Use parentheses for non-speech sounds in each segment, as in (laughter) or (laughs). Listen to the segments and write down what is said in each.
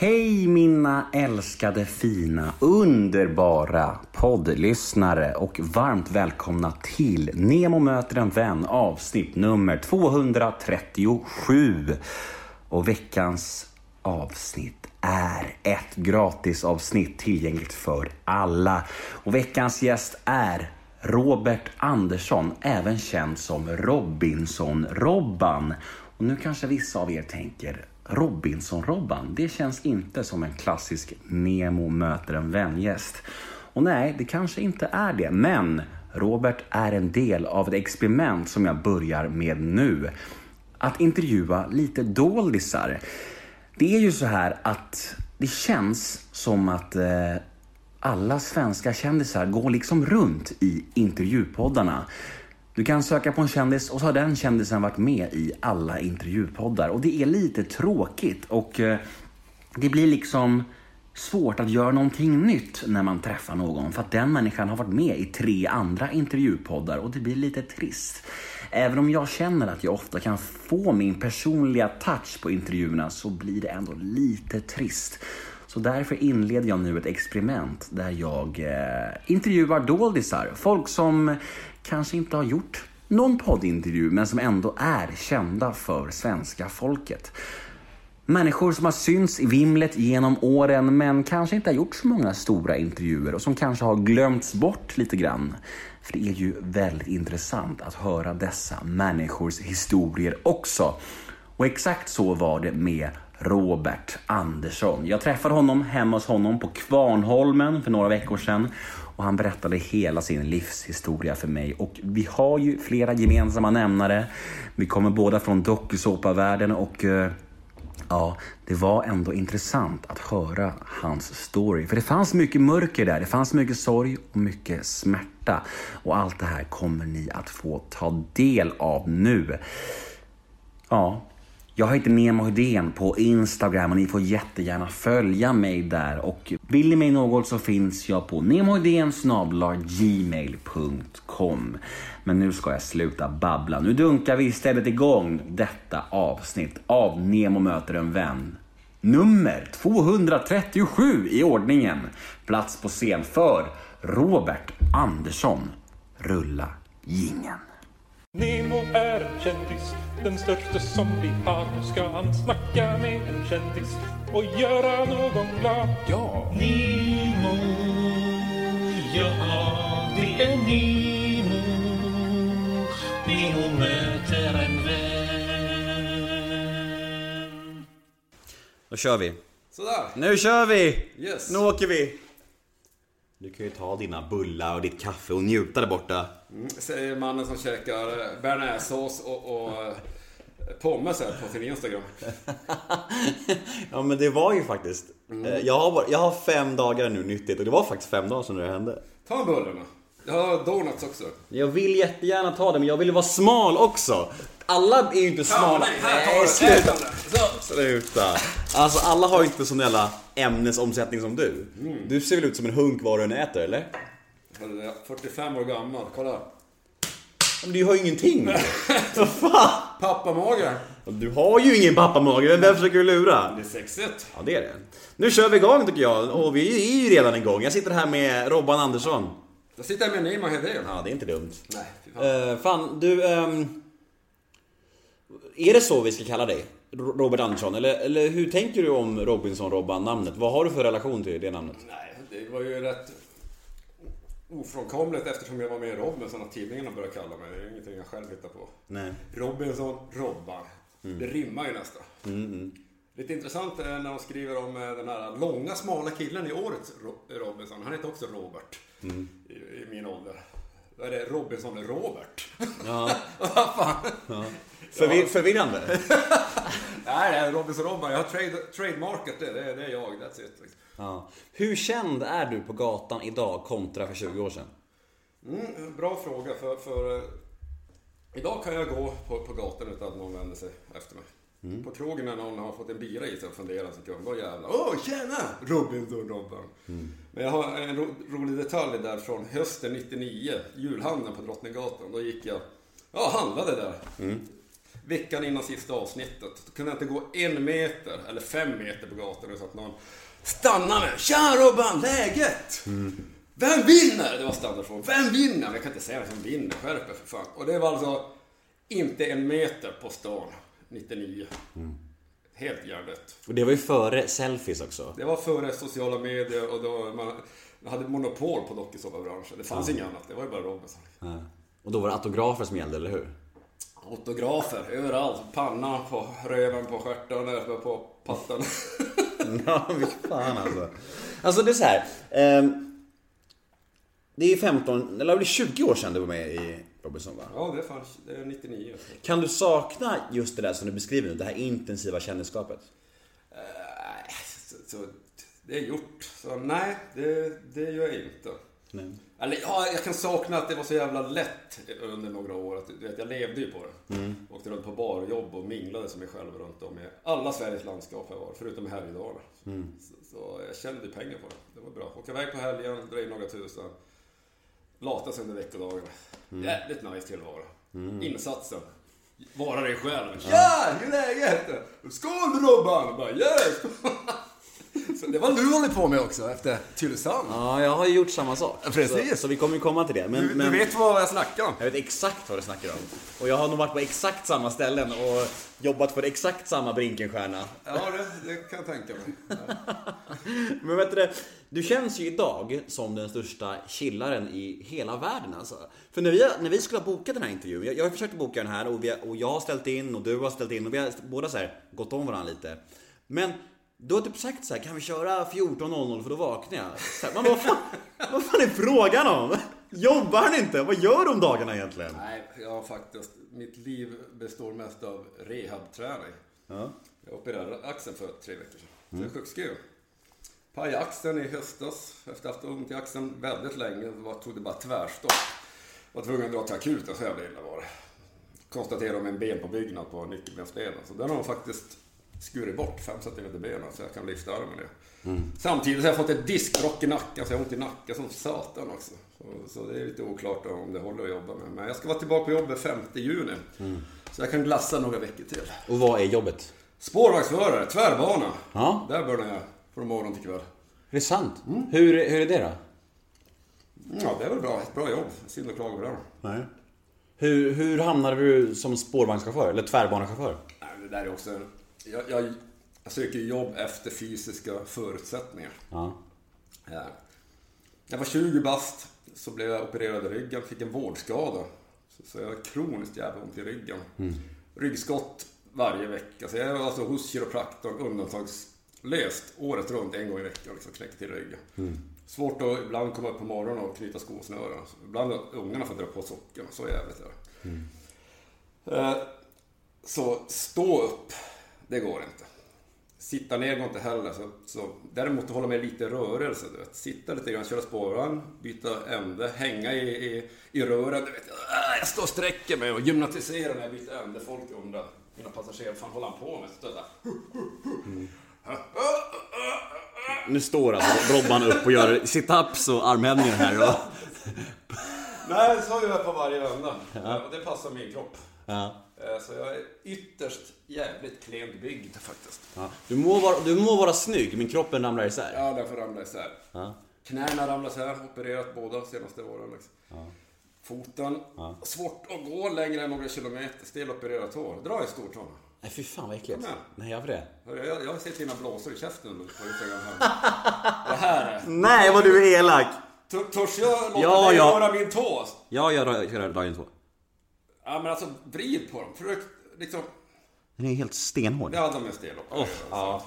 Hej mina älskade, fina, underbara poddlyssnare och varmt välkomna till Nemo möter en vän avsnitt nummer 237. Och veckans avsnitt är ett gratisavsnitt tillgängligt för alla. Och veckans gäst är Robert Andersson, även känd som Robinson-Robban. Och nu kanske vissa av er tänker Robinson-Robban, det känns inte som en klassisk Nemo möter en vän-gäst. Och nej, det kanske inte är det, men Robert är en del av ett experiment som jag börjar med nu. Att intervjua lite doldisar. Det är ju så här att det känns som att eh, alla svenska kändisar går liksom runt i intervjupoddarna. Du kan söka på en kändis och så har den kändisen varit med i alla intervjupoddar. Och det är lite tråkigt och eh, det blir liksom svårt att göra någonting nytt när man träffar någon. För att den människan har varit med i tre andra intervjupoddar och det blir lite trist. Även om jag känner att jag ofta kan få min personliga touch på intervjuerna så blir det ändå lite trist. Så därför inleder jag nu ett experiment där jag eh, intervjuar doldisar. Folk som kanske inte har gjort någon poddintervju men som ändå är kända för svenska folket. Människor som har synts i vimlet genom åren men kanske inte har gjort så många stora intervjuer och som kanske har glömts bort lite grann. För det är ju väldigt intressant att höra dessa människors historier också. Och exakt så var det med Robert Andersson. Jag träffade honom hemma hos honom på Kvarnholmen för några veckor sedan och han berättade hela sin livshistoria för mig och vi har ju flera gemensamma nämnare. Vi kommer båda från dokusåpavärlden och eh, ja, det var ändå intressant att höra hans story. För det fanns mycket mörker där, det fanns mycket sorg och mycket smärta. Och allt det här kommer ni att få ta del av nu. Ja, jag heter Nemo Hedén på Instagram och ni får jättegärna följa mig där. Och vill ni mig något så finns jag på gmail.com Men nu ska jag sluta babbla. Nu dunkar vi istället igång detta avsnitt av Nemo möter en vän. Nummer 237 i ordningen. Plats på scen för Robert Andersson. Rulla gingen. Nemo är en kändis, den största som vi har. Nu ska han snacka med en kändis och göra någon glad. Ja! Nemo, ja det är Nemo. Nemo möter en vän. Då kör vi. Sådär. Nu kör vi! Yes. Nu åker vi! Du kan ju ta dina bullar och ditt kaffe och njuta där borta. Mm, säger mannen som käkar bearnaisesås och, och eh, pommes här på sin Instagram. (laughs) ja men det var ju faktiskt. eh, Jag, har bara, jag har fem dagar nu nyttigt och det var faktiskt fem dagar sedan det hände. Ta bullarna. Jag har donuts också. Jag vill jättegärna ta det men jag vill vara smal också. Alla är ju inte smala. nej, här tar du. sluta. Sluta. Alltså alla har ju inte sån jävla ämnesomsättning som du. Du ser väl ut som en hunk vad du än äter eller? Jag är 45 år gammal, kolla. Men du har ju ingenting. (laughs) Vad fan? Pappamage. Du har ju ingen pappamage, vem försöker du lura? Det är sexigt. Ja, det är det. Nu kör vi igång tycker jag. Och vi är ju redan igång. Jag sitter här med Robban Andersson. Jag sitter här med Nemo Hedén. Ja, det är inte dumt. Nej, fy fan. Uh, fan, du... ehm, är det så vi ska kalla dig? Ro- Robert Andersson? Eller, eller hur tänker du om Robinson-Robban-namnet? Vad har du för relation till det namnet? Nej, det var ju rätt ofrånkomligt eftersom jag var med i Robinson att tidningarna började kalla mig. Det är ingenting jag själv hittar på. Nej. Robinson, Robban. Det rimmar ju nästan. Lite intressant är när de skriver om eh, den här långa smala killen i årets Ro- Robinson. Han heter också Robert. I, I min ålder. Då är det Robinson Robert. Ja. (laughs) Vad fan? Förvir- förvirrande? (laughs) Nej, det är Robinson Robban. Jag har trade, trademarkat det. Det är, det är jag. That's it. Ja. Hur känd är du på gatan idag kontra för 20 år sedan? Mm, bra fråga. För, för eh, idag kan jag gå på, på gatan utan att någon vänder sig efter mig. På krogen när någon har fått en bira i sig och funderar en sekund. Då jävlar. Åh, tjena! Robinson Robban. Men jag har en ro, rolig detalj där från hösten 99. Julhandeln på Drottninggatan. Då gick jag, ja handlade där. veckan innan sista avsnittet. Då kunde jag inte gå en meter eller fem meter på gatan utan att någon stannade mig. Tja Robban, läget? Vem vinner? Det var standardfrågan. Vem vinner? Jag kan inte säga vem som vinner. Skärp er för fan. Och det var alltså inte en meter på stan 99. Helt hjärndött. Och det var ju före selfies också. Det var före sociala medier och då man, hade monopol på dokusåpabranschen. Det fanns inget annat. Det var ju bara Robinson. Ja. Och då var det autografer som gällde, eller hur? Autografer överallt. Pannan på röven, på stjärten, på pattan. (laughs) Ja, fy fan alltså. Alltså det är så här. ehm, det är 15, eller det är 20 år sedan du var med i Robinson va? ja, det är 99. Kan du sakna just det där som du beskriver nu, det här intensiva kändisskapet? Äh, så, så, det är gjort. Så nej, det, det gör jag inte. Nej. Eller ja, jag kan sakna att det var så jävla lätt under några år. Att, du vet, jag levde ju på det. Åkte runt på barjobb och minglade som mig själv runt om i alla Sveriges landskap jag var, förutom i helgdagar. Så, så jag tjänade pengar på det. Det var bra. Åka iväg på helgen, dra in några tusen. Lata sig under veckodagarna. Jävligt nice tillvaro. Insatsen. Vara dig själv. Tja! Hur är läget? Skål Robban! Bara, yes! (laughs) Så det var du håller på med också efter Tylösand. Ja, jag har ju gjort samma sak. Precis. Så, så vi kommer ju komma till det. Men, Du, men du vet vad jag snackar om? jag vet exakt vad du snackar om. Och jag har nog varit på exakt samma ställen och jobbat för exakt samma Brinkenstjärna. Ja, det, det kan jag tänka mig. (laughs) Men vet du, du känns ju idag som den största chillaren i hela världen alltså. För när vi, när vi skulle ha bokat den här intervjun, jag, jag har försökt boka den här och, vi, och jag har ställt in och du har ställt in och vi har båda så här gått om varandra lite. Men du har typ sagt så här, kan vi köra 14.00 för då vaknar jag? Så här, man bara, vad fan, vad fan är frågan om? Jobbar han inte? Vad gör du om dagarna egentligen? Nej, jag har faktiskt... Mitt liv består mest av rehabträning. Ja. Jag opererade axeln för tre veckor sedan. Så jag är sjukskriven. Pajade axeln i höstas. Efter att ha haft ont i axeln väldigt länge. Det tog det bara tvärstopp. Var tvungen att dra till akuten, så jävla illa var det. Konstaterade med en benpåbyggnad på nyckelbensleden. Så den har de faktiskt skurit bort 5 cm benen så jag kan lyfta armen igen. Samtidigt har jag fått ett diskbråck i nacken så jag har ont i nacken som satan också. Så, så det är lite oklart om det håller att jobba med. Men jag ska vara tillbaka på jobbet 5 juni. Så jag kan glassa några veckor till. Och vad är jobbet? Spårvagnsförare, tvärbana. Ja. Där börjar jag från morgon till kväll. Är det sant? Hur, hur är det då? Ja, det är väl bra. Ett bra jobb. Synd att klaga på det. Nej. Hur, hur hamnade du som spårvagnschaufför? Eller tvärbanechaufför? Nej, det där är också... Jag, jag, jag söker jobb efter fysiska förutsättningar. Ja. Ja. Jag var 20 bast, så blev jag opererad i ryggen, fick en vårdskada. Så, så jag har kroniskt jävla ont i ryggen. Ryggskott varje vecka. Så jag är alltså hos kiropraktorn undantagslöst året runt, en gång i veckan, liksom knäcker till ryggen. Svårt att ibland komma upp på morgonen och knyta skosnören. Ibland har ungarna får dra på socken, så jävligt är det. Eh, Så stå upp, det går inte. Sitta ner går inte heller. Så, så, däremot hålla med lite rörelse. Du vet. Sitta lite grann, köra spårvagn, byta ände, hänga i, i, i rören. Du vet. Ah, Jag står och sträcker mig och gymnatiserar när jag byter ände. Folk undrar, mina passagerare, vad fan håller han på med? Så där. Nu står alltså Robban upp och gör sit-ups och armhävningar här. Och... Nej, så gör jag på varje vända. Och det passar min kropp. Ja. Eh, Så jag är ytterst jävligt klent faktiskt. Ja. Du, må vara, du må vara snygg, men kroppen ramlar isär. Ja, den får ramla isär. Ja. Knäna ramlar isär, opererat båda senaste åren. Liksom. Foten, svårt att gå längre än några kilometer, stelopererat tår. Dra i stortån. Nej fy fan vad äckligt. Nej varför det? Jag, jag har sett dina blåsor i käften på Instagram här. Det här är... Nej vad du är elak! Törs jag låta Ja, dig ja. röra min tå? Ja, jag rör- kör dagen två. Ja, men alltså vrid på dem. Försök liksom... Den är helt stenhård. Ja, de är stelopererade. Ja.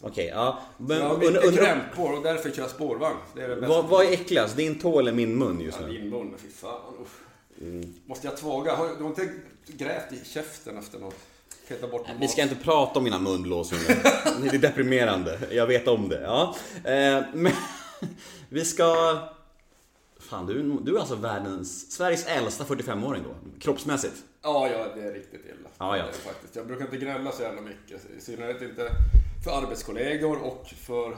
Okej, ja. Men, Jag har mycket krämpor och därför kör jag spårvagn. Det är det bästa. vad, vad är äckligast? Din tå eller min mun just Ja, nu? din mun, fy fan. usch. Måste jag tvaga? Har, du inte grävt i käften efter något? Peta bort Vi ska inte prata om mina munblåsor nu. Det är deprimerande. Jag vet om det. Ja. Eh, men (laughs) vi ska... Fan, du, du är alltså världens, Sveriges äldsta 45-åring då, kroppsmässigt. Ja, ja, det är riktigt illa. Ja, ja. Det är faktiskt. Jag brukar inte gnälla så jävla mycket. I synnerhet inte för arbetskollegor och för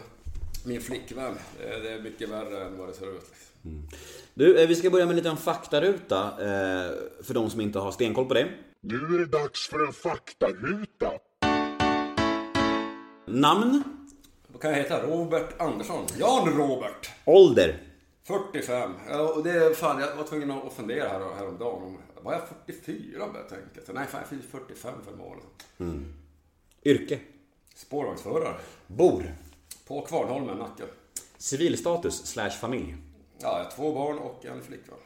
min flickvän. Det är, det är mycket värre än vad det ser ut. Liksom. Du, eh, vi ska börja med en liten faktaruta eh, för de som inte har stenkoll på det. Nu är det dags för en faktaruta. Namn, Vad kan jag heta? Robert Andersson. Jan Robert. ålder, 45. Ja, och det är fan, jag var tvungen att fundera här, häromdagen. om- Var jag 44 började jag tänka. Nej, fan, jag fyllde 45 för en månad sedan. yrke, Spårvagnsförare. bor, På Kvarnholmen, Nacka. civilstatus slash familj. Ja, jag har två barn och en flickvän.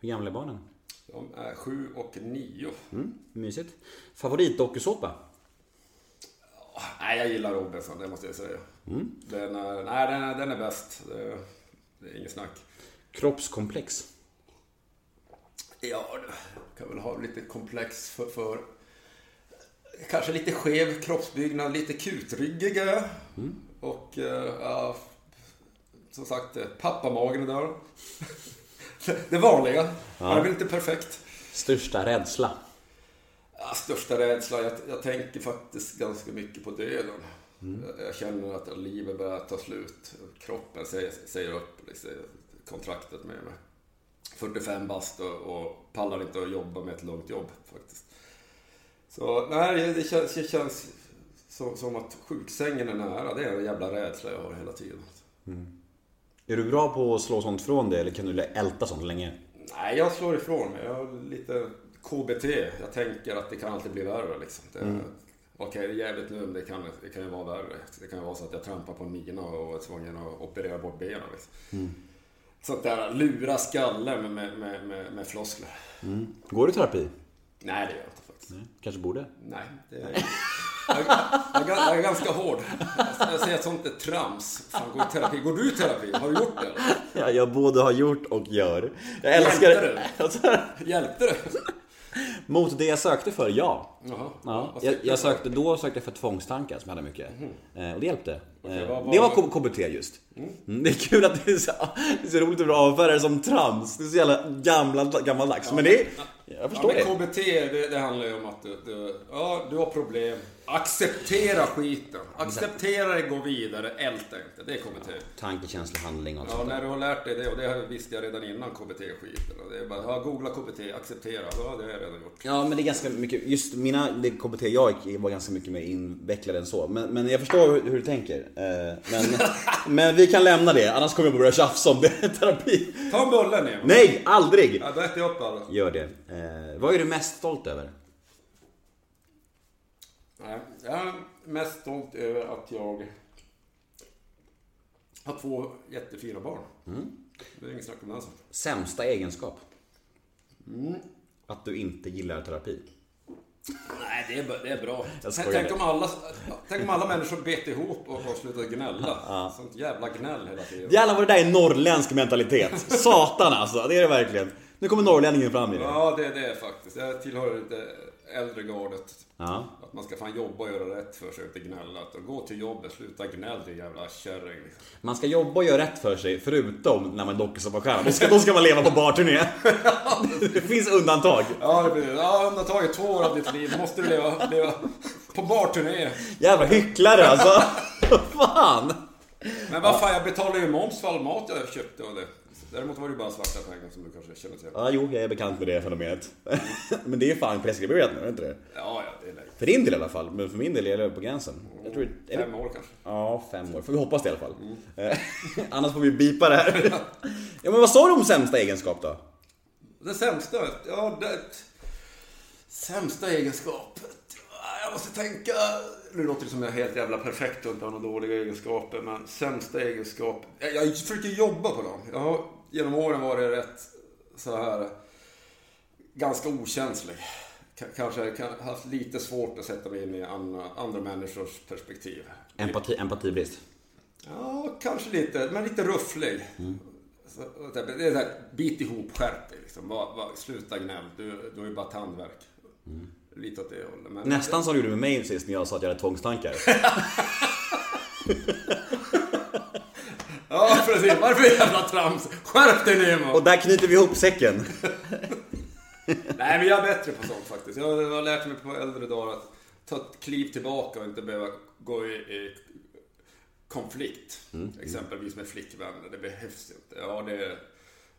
Hur gamla är barnen? De är sju och nio. Mm, mysigt. Favoritdokusåpa? Nej, jag gillar Robinson, det måste jag säga. Den, är, nej, den, är, den är bäst. Det, är inget snack. Kroppskomplex? Ja, du kan väl ha lite komplex för, för kanske lite skev kroppsbyggnad, lite kutryggig jag. Och ja, som sagt, eh, pappamagen där. (laughs) Det vanliga. Ja. Det är väl inte perfekt. Största rädsla? Ja, största rädsla, jag, jag tänker faktiskt ganska mycket på döden. Jag, jag känner att livet börjar ta slut. Kroppen säger, säger upp liksom, kontraktet med mig. 45 bast och, och pallar inte att jobba med ett långt jobb faktiskt. Så nej, det känns, det känns som, som att sjuksängen är nära. Det är en jävla rädsla jag har hela tiden. Är du bra på att slå sånt från dig eller kan du älta sånt länge? Nej, jag slår ifrån mig. Jag har lite KBT. Jag tänker att det kan alltid bli värre. Liksom. Det, Okej, det är jävligt nu, men det kan, det kan ju vara värre. Det kan ju vara så att jag trampar på en mina och är tvungen att operera bort benen. Liksom. Sånt där lura skallen med, med, med, med, floskler. Går du i terapi? Nej, det gör jag inte faktiskt. Kanske borde? Nej, det är... Jag, jag, jag, är ganska hård. Jag, säger att sånt är trams. Fan, gå i terapi. Går du i terapi? Har du gjort det? eller? Ja, jag både har gjort och gör. Jag älskar Hjälpte det. (laughs) Hjälpte det? Mot det jag sökte för, ja. Jaha. Ja, Vad jag, jag sökte, då sökte jag för tvångstankar som jag hade mycket. Eh, och det hjälpte. Okej, Eh, vad- det var vad- KBT just. Mm, det är kul att det är så, det är så roligt att du avfärdar det som trams. Det är så jävla gamla, gammaldags. Men det jag förstår ja, men KBT, det, det handlar ju om att du, du, ja, du har problem. Acceptera skiten. Acceptera det, gå vidare, älta inte. Det är KBT. Tanke, känsla, handling och Ja, när du har lärt dig det, och det visste jag redan innan. Och Det är bara, ja, googla KBT, acceptera. Ja, det har jag redan gjort. Ja men det är ganska mycket, just mina det KBT jag gick var ganska mycket mer invecklade än så. Men, men jag förstår hur, hur du tänker. Eh, men, (laughs) men vi kan lämna det, annars kommer jag börja tjafsa om det (laughs) terapi. Ta en bulle ner. Nej, aldrig! Ja, då äter jag upp alla. Gör det. Eh, vad är du mest stolt över? Nej, jag är mest stolt över att jag har två jättefina barn. Det är inget snack om den saken. Sämsta egenskap? Att du inte gillar terapi. Nej, det är, det är bra. Tänk, om alla, tänk om alla människor bet ihop och, och slutade gnälla. (laughs) Sånt jävla gnäll hela tiden. Jävlar vad det där är norrländsk mentalitet. (laughs) Satan alltså, det är det verkligen. Nu kommer norrlänningen fram i det. Ja, det, det är faktiskt. Jag tillhör det äldre gardet. Ja. Att man ska fan jobba och göra rätt för sig och inte gnälla. Att gå till jobbet, sluta gnäll din jävla kärring. liksom. Man ska jobba och göra rätt för sig, förutom när man dockar som på stjärna. Då ska, då ska man leva på barturné. (laughs) Det finns undantag. Ja, det blir Ja, undantaget två år av ditt liv måste du leva, leva på barturné. Jävla hycklare alltså. (laughs) Fan. Men vad fan, jag betalar ju moms för all mat jag köpte och det. Däremot var det ju bara svarta pengar som du kanske känner till. Ja, jo, jag är bekant med det fenomenet. (laughs) Men det är fan preskriberat nu, är det inte det? Ja, ja, det är lätt. För din del i alla fall, men för min del är det på gränsen. Jag tror, är det, Fem år kanske. Ja, fem år. Får vi hoppas det i alla fall. Eh, (laughs) Annars får vi bipa det här. (laughs) Ja, men vad sa du om sämsta egenskap då? Det sämsta? Ja, det... Sämsta egenskapet? Jag måste tänka... Nu låter det som jag är helt jävla perfekt och inte har några dåliga egenskaper, men sämsta egenskap... Jag, jag försöker jobba på dem. Jag har genom åren varit rätt så här ganska okänslig. K- Kanske kan, haft lite svårt att sätta mig in i andra, andra människors perspektiv. Empati, empatibrist. Ja, kanske lite, men lite rufflig. Så, det är är så här, bit ihop, skärp dig liksom. Var, var, sluta gnäll, du, du har ju bara tandvärk. Lite åt det hållet. Men, Nästan som du gjorde med mig sist när jag sa att jag hade tvångstankar. (laughs) Ja, precis. Varför jävla trams? Skärp dig Nemo! Och där knyter vi ihop säcken. (laughs) Nej, men jag är bättre på sånt faktiskt. Jag har lärt mig på äldre dagar att ta ett kliv tillbaka och inte behöva gå i, i konflikt. Mm. Exempelvis med flickvänner. Det behövs inte. Ja, det,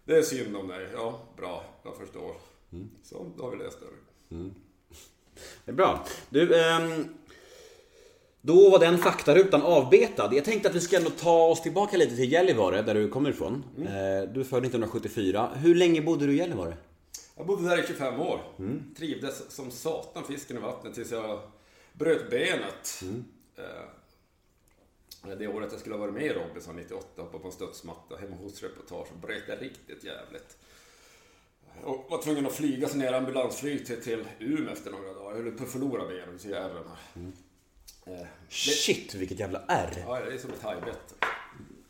det är synd om dig. Ja, bra. Jag förstår. Mm. Så, då har vi löst det. Det är bra. Du, ehm, då var den faktarutan avbetad. Jag tänkte att vi ska ändå ta oss tillbaka lite till Gällivare, där du kommer ifrån. Mm. Eh, Du är född 1974. Hur länge bodde du i Gällivare? Jag bodde där i 25 år. Mm. Trivdes som satan fisken i vattnet tills jag bröt benet. Mm. Eh, Det året jag skulle ha varit med i Robinson 98, hoppade på en studsmatta hemma hos reportage och bröt det riktigt jävligt. Och var tvungen att flyga sån här ambulansflyg till, till Umeå efter några dagar. Jag höll på att förlora ser ärren här. Mm. Eh, Shit, vilket jävla R. Ja, det är som ett hajbett.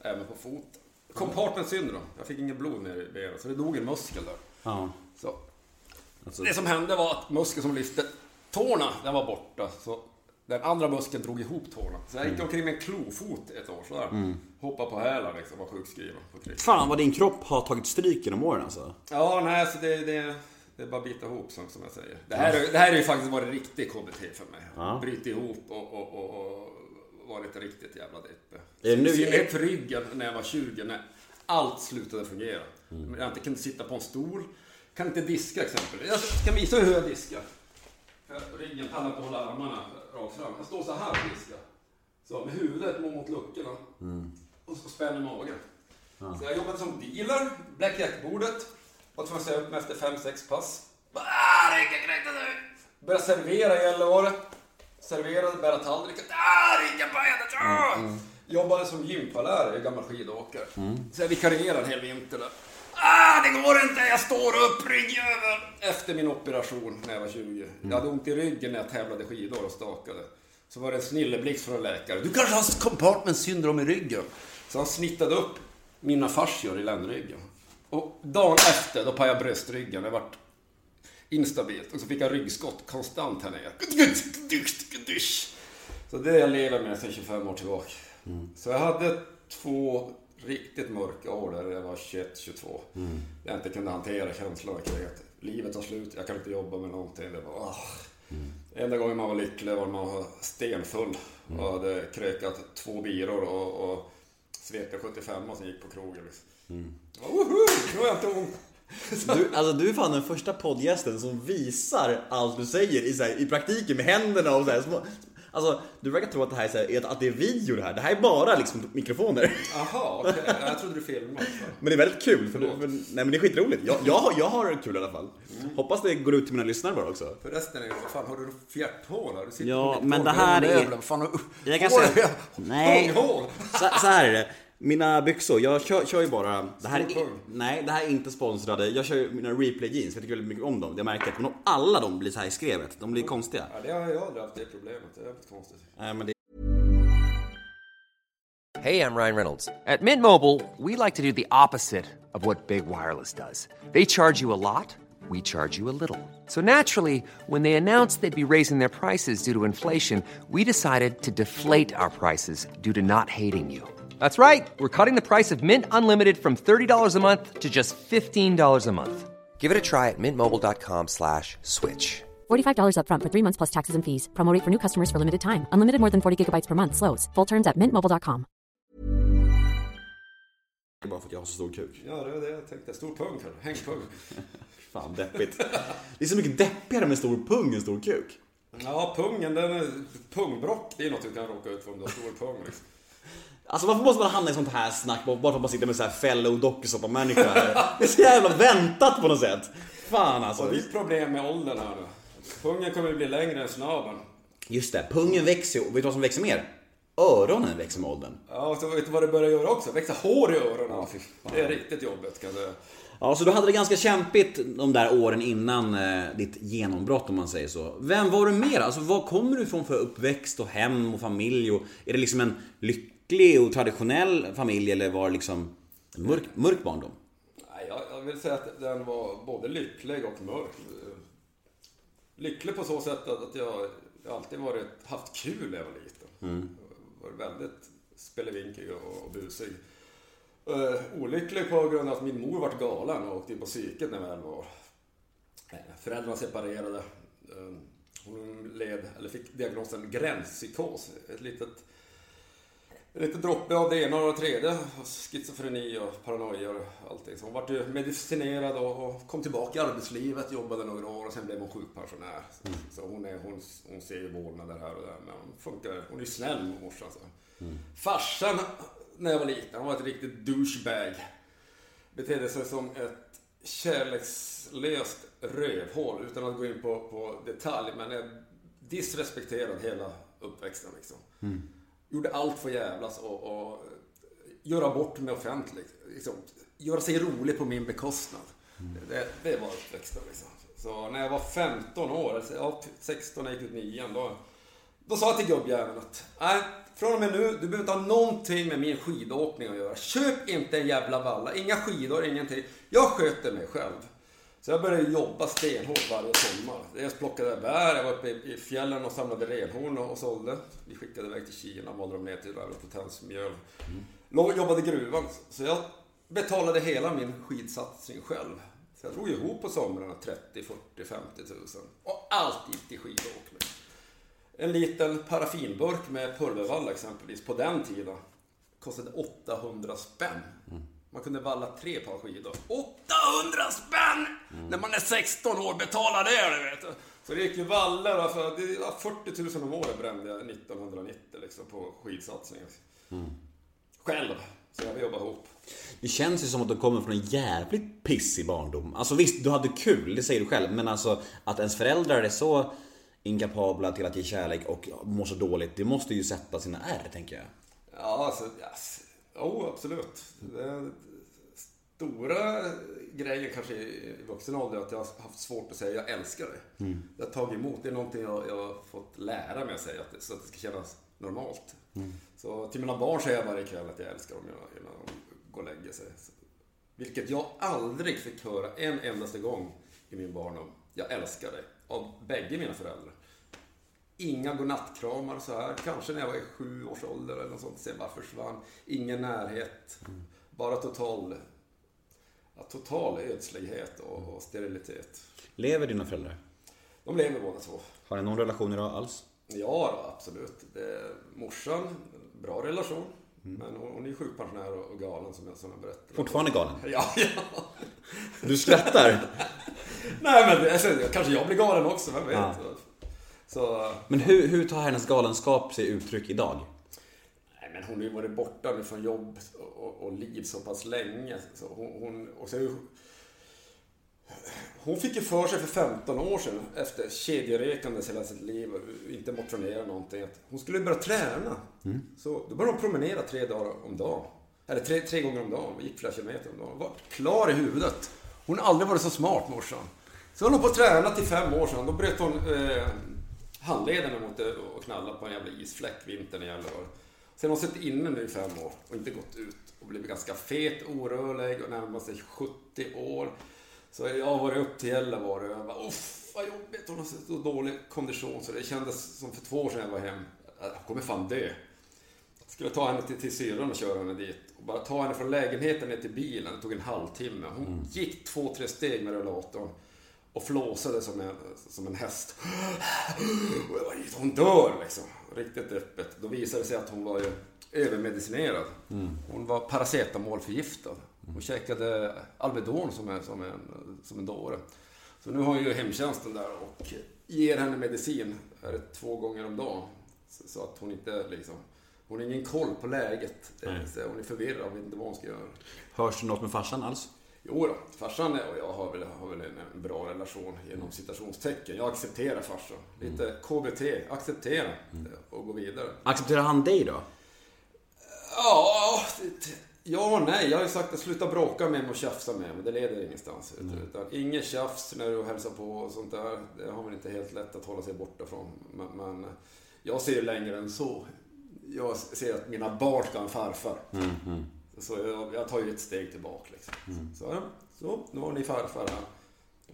Även på foten. Compartment syndrom. Jag fick inget blod ner i benet, så det dog en muskel där. Ja. Så. Alltså- Det som hände var att muskeln som lyfte tårna, den var borta. Så den andra muskeln drog ihop tårna. Så jag gick omkring med en klofot ett år sådär. Mm. Hoppade på hälar liksom, var sjukskriven på krig. Fan vad din kropp har tagit stryk genom åren alltså. Ja, nej, så det, det, det är bara att bita ihop som, som jag säger. Det här, är- det här är ju faktiskt varit riktig KBT för mig. Ja. Bryt ihop och, och, och, och varit riktigt jävla deppig. Är det nu- I synnerhet för ryggen när jag var 20, när allt slutade fungera. Mm. Jag inte kunde sitta på en stol, kan inte diska exempelvis. Jag kan visa hur jag diskar. Ryggen pallar inte hålla armarna rakt fram. Jag står så här och diskar. Så med huvudet mot luckorna. Mm. Och så spänner magen. Så jag jobbade som dealer, blackjack-bordet. Var tvungen att säga upp mig efter fem sex pass. Ah, ryggen knäckte nu! Började servera i Gällivare. Serverade, bära tallriken. Ah, ryggen benet! Ah! Jobbade som gympalärare, gammal skidåkare. Så jag vikarierade en hel vinter där. Ah, det går inte! Jag står upp, ryggjävel! Efter min operation när jag var 20. Jag hade ont i ryggen när jag tävlade skidor och stakade. Så var det en snilleblixt från en läkare. Du kanske har compartment syndrom i ryggen? Så han snittade upp mina fascior i ländryggen. Och dagen efter, då pajade jag bröstryggen. Det vart instabilt. Och så fick jag ryggskott konstant här nere. Så det jag lever med sedan 25 år tillbaka. Så jag hade två riktigt mörka år där jag var 21-22. Jag inte kunde hantera känslan av kriget. Livet tar slut, jag kan inte jobba med någonting. Det var... ah. Enda gången man var lycklig var när man var stenfull och hade krökat två biror och, och svepte 75 som gick på krogen. Liksom. Ja, Woho! Nu har jag inte ont. (laughs) Du, alltså du är fan den första poddgästen som visar allt du säger i, här, i praktiken med händerna och så här, små, Alltså du verkar tro att det här är, här, att det är video det här. Det här är bara liksom mikrofoner. (laughs) Jaha, okej. Jag trodde du filmade. Men det är väldigt kul, för, för nej men det är skitroligt. Jag, jag, har, jag har kul i alla fall. Hoppas det går ut till mina lyssnare bara också. Förresten, vad fan har du fjärthål här? Du sitter Ja, på men det här är... fan. Jag kan säga- Nej. Så, så här är det. Mina byxor, jag kör, kör ju bara... Det här, är, nej, det här är inte sponsrade. Jag kör ju mina replay jeans, jag tycker väldigt mycket om dem. Det märker jag. Men alla de blir så här i skrevet, de blir konstiga. Ja, det har jag aldrig haft det problemet. Det är jävligt konstigt. Nej, men det Hey, I'm Ryan Reynolds. At Mint Mobile, we like to do the opposite of what Big Wireless does. They charge you a lot, we charge you a little. So naturally, when they announced they'd be raising their prices due to inflation, we decided to deflate our prices due to not hating you. That's right. We're cutting the price of Mint Unlimited from $30 a month to just $15 a month. Give it a try at mintmobile.com slash switch. $45 upfront for three months plus taxes and fees. Promo for new customers for limited time. Unlimited more than 40 gigabytes per month. Slows. Full terms at mintmobile.com. är bara för att jag har så stor kuk. Ja, det var det jag tänkte. Stor pung kanske. Hängpung. (laughs) Fan, deppigt. Det är så mycket deppigare med stor pung än stor kuk. Ja, pungen, den är... Pungbrock, det är något du kan råka ut för om du har stor pung. Liksom. Alltså varför måste man hamna i sånt här snack bara för att man sitter med så här fellow dokusåpa-människor här? Det är så jävla väntat på något sätt. Fan alltså. Och ditt problem med åldern här nu. Pungen kommer ju bli längre än snabeln. Just det, pungen växer ju. Och vet du vad som växer mer? Öronen växer med åldern. Ja, och så vet du vad det börjar göra också? Växa hår i öronen. det är riktigt jobbigt kan jag säga. Ja, så du hade det ganska kämpigt de där åren innan eh, ditt genombrott om man säger så. Vem var du mer? Alltså var kommer du ifrån för uppväxt och hem och familj? Och är det liksom en lycklig och traditionell familj eller var det liksom en mörk, mörk barndom? Nej, jag, jag vill säga att den var både lycklig och mörk. Lycklig på så sätt att jag, jag alltid varit, haft kul när jag var liten. Varit väldigt spelevinkig och, busig. Uh, olycklig på grund av att min mor vart galen och åkte in på psyket när jag väl var. Eh, Föräldrarna separerade. Eh, Hon led, eller fick diagnosen gränspsykos. Ett litet lite droppe av det ena och det tredje. Schizofreni och paranoia och allting. Så hon vart ju medicinerad och, kom tillbaka i arbetslivet, jobbade några år och sen blev hon sjukpensionär. Så, så hon, är, hon, hon ser ju vårdnader här och där. Men hon funkar, hon är ju snäll med morsan. Så. Farsan, när jag var liten, han var ett riktigt douchebag. Betedde sig som ett kärlekslöst rövhål utan att gå in på, på detalj. Men är disrespekterad hela uppväxten liksom. Gjorde allt för att jävlas och, och göra bort mig offentligt. Liksom, göra sig rolig på min bekostnad. Det, det var uppväxten liksom. Så när jag var 15 år, ja, 16 när jag gick ut nian, då, då sa jag till gubbjäveln att nej, från och med nu, du behöver inte ha någonting med min skidåkning att göra. Köp inte en jävla valla, inga skidor, ingenting. Jag sköter mig själv. Så jag började jobba stenhårt varje sommar. Jag plockade bär, jag var uppe i fjällen och samlade renhorn och, sålde. Vi skickade iväg till Kina, malde dem ner till potensmjöl. Låg- Jobbade i gruvan. Så jag betalade hela min skidsatsning själv. Så jag drog ihop på somrarna 30, 40, 50 tusen. Och allt gick till skidåkning. En liten paraffinburk med pulvervalla exempelvis, på den tiden, kostade 800 spänn. Man kunde valla tre par skidor. 800 spänn! När man är 16 år, betala det du vet. Så det gick ju vallor, alltså, det var 40 000 om året brände jag 1990 liksom, på skidsatsning. Själv. Så jag jobbade ihop. Det känns ju som att du kommer från en jävligt pissig barndom. Alltså visst, du hade kul, det säger du själv. Men alltså att ens föräldrar är så inkapabla till att ge kärlek och mår så dåligt. Det måste ju sätta sina ärr, tänker jag. Ja, alltså, yes. Oh, absolut. Det stora grejen kanske i vuxen ålder är att jag har haft svårt att säga jag älskar dig. Jag har tagit emot. Det är någonting jag, jag har fått lära mig att säga, så att det ska kännas normalt. Så till mina barn säger jag varje kväll att jag älskar dem innan- de går och lägger sig. Vilket jag aldrig fick höra en endaste gång i min barndom. Jag älskar dig. Av bägge mina föräldrar. Inga godnattkramar så här. Kanske när jag var i sju års ålder eller något sånt. Sen bara försvann. Ingen närhet. Bara total, ja, total ödslighet och, och sterilitet. Lever dina föräldrar? De lever båda två. Har ni någon relation idag alls? Ja, då, absolut. Morsan, bra relation. Men hon, hon är sjukpensionär och, och galen som jag, som jag berättade. Fortfarande galen? Ja, ja. Du skrattar? (laughs) Nej, men alltså, kanske jag blir galen också, vem vet. Ja. Så, Men hur, hur tar hennes galenskap sig uttryck idag? Nej, men hon har ju varit borta nu från jobb och, och, liv så pass länge. Så hon, hon, och ju- hon fick ju för sig för 15 år sedan, efter kedjerekandes hela sitt liv och inte motionera någonting, att hon skulle börja träna. Så då började hon promenera tre dagar om dagen. Eller tre, tre gånger om dagen. Gick flera kilometer om dagen. Hon var klar i huvudet. Hon har aldrig varit så smart, morsan. Så hon höll på att träna till fem år sedan. Då bröt hon eh, handleden mot det och knallade på en jävla isfläck vintern i Gällivare. Sen har hon suttit inne nu i fem år och inte gått ut. Och blivit ganska fet, orörlig och närmar sig 70 år. Så jag har varit upp till Gällivare och jag bara uff vad jobbigt. Hon har så dålig kondition så det kändes som för två år sedan jag var hem. Jag kommer fan dö. Skulle ta henne till, till syrran och köra henne dit. Och bara ta henne från lägenheten ner till bilen. Det tog en halvtimme. Hon gick två, tre steg med rullatorn. Och flåsade som en, som en häst. Och jag bara, hon dör liksom. Riktigt öppet. Då visade det sig att hon var ju övermedicinerad. Hon var paracetamolförgiftad. Hon käkade Alvedon som en, som, en, som en dåre. Så nu har ju hemtjänsten där och ger henne medicin är det två gånger om dagen. Så, att hon inte liksom... Hon har ingen koll på läget. Så hon är förvirrad och vet inte vad hon ska göra. Hörs du något med farsan alls? Jo då, farsan och jag har väl, har väl en, bra relation genom citationstecken. Jag accepterar farsan. Lite KBT, acceptera och gå vidare. Accepterar han dig då? Ja, ja och nej. Jag har ju sagt att sluta bråka med mig och tjafsa med mig. Det leder ingenstans. Utan inget tjafs när du hälsar på och sånt där. Det har man inte helt lätt att hålla sig borta från. Men, men jag ser längre än så. Jag ser att mina barn ska ha en farfar. Så jag, jag tar ju ett steg tillbaka liksom. Så, ja, så, nu har ni farfar här.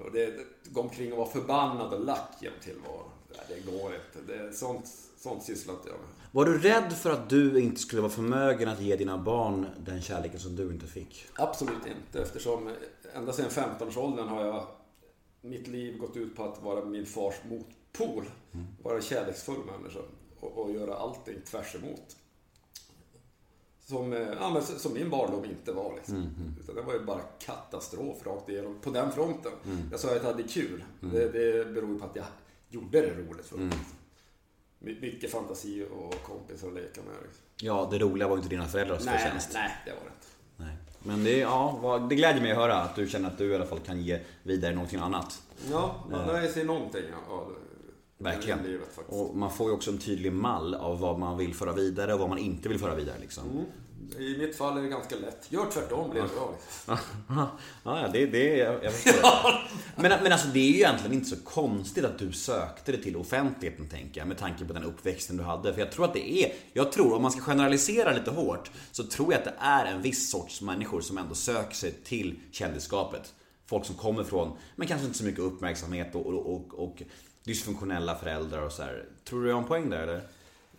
Och det, det, gå omkring och vara förbannad och lack genom tillvaron. Det går inte. Det, sånt, sånt sysslar inte jag med. Var du rädd för att du inte skulle vara förmögen att ge dina barn den kärleken som du inte fick? Absolut inte eftersom ända sedan 15-årsåldern har jag mitt liv gått ut på att vara min fars motpol. Vara en kärleksfull människa och, och göra allting tvärs emot. Som, eh, ja, men som min barndom inte var. Liksom. Utan det var ju bara katastrof rakt igenom på den fronten. Jag sa att jag hade kul. Det, det beror på att jag gjorde det roligt för mig. My- Mycket fantasi och kompisar att leka med. Liksom. Ja, det roliga var ju inte dina föräldrars Nej, förtjänst. nej, det var det inte. Nej. Men det, ja, det glädjer mig att höra att du känner att du i alla fall kan ge vidare någonting annat. Ja, man lär sig någonting av Verkligen. livet. Och man får ju också en tydlig mall av vad man vill föra vidare och vad man inte vill föra vidare liksom. I mitt fall är det ganska lätt. Gör tvärtom blir det bra. Liksom. ja, (laughs) det, det jag, jag förstår det. (laughs) men, men alltså det är ju egentligen inte så konstigt att du sökte dig till offentligheten tänker jag. Med tanke på den uppväxten du hade. För jag tror att det är, jag tror om man ska generalisera lite hårt. Så tror jag att det är en viss sorts människor som ändå söker sig till kändisskapet. Folk som kommer från, men kanske inte så mycket uppmärksamhet och, och, och, och dysfunktionella föräldrar och så här. Tror du jag har en poäng där eller?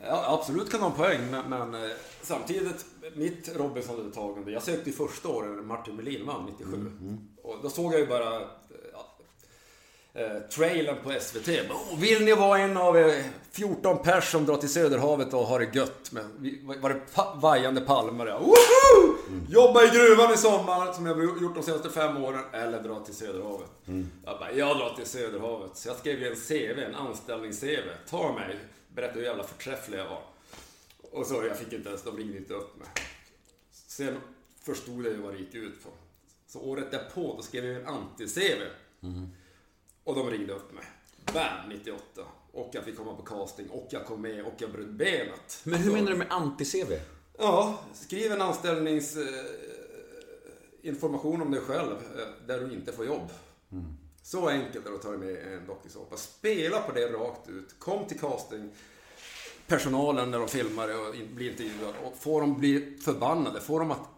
Ja, absolut kan ha en poäng, men, men eh, samtidigt, mitt Robinson-deltagande, jag sökte i första året Martin Melin vann, 97. Och då såg jag ju bara eh, ja, eh, trailern på SVT. Oh, vill ni vara en av eh, 14 pers som drar till Söderhavet och har det gött? Med, var det pa- vajande palmer? Ja. Jobba i gruvan i sommar, som jag har gjort de senaste fem åren, eller dra till Söderhavet. Jag bara, jag drar till Söderhavet. Så jag skrev ju en CV, en anställnings-CV. Ta mig, berätta hur jävla förträfflig jag var. Och så, jag fick inte ens, de ringde inte upp mig. Sen förstod jag ju vad det gick ut på. Så året därpå, då skrev jag en anti-CV. Och de ringde upp mig. Bam, 98. Och jag fick komma på casting, och jag kom med, och jag bröt benet. Men hur menar du med anti-CV? Ja, skriv en anställnings... Eh, information om dig själv eh, där du inte får jobb. Så enkelt är det att ta dig med en dokusåpa. Spela på det rakt ut. Kom till casting. Personalen när de filmar och blir intervjuade och få dem bli förbannade. Få dem att,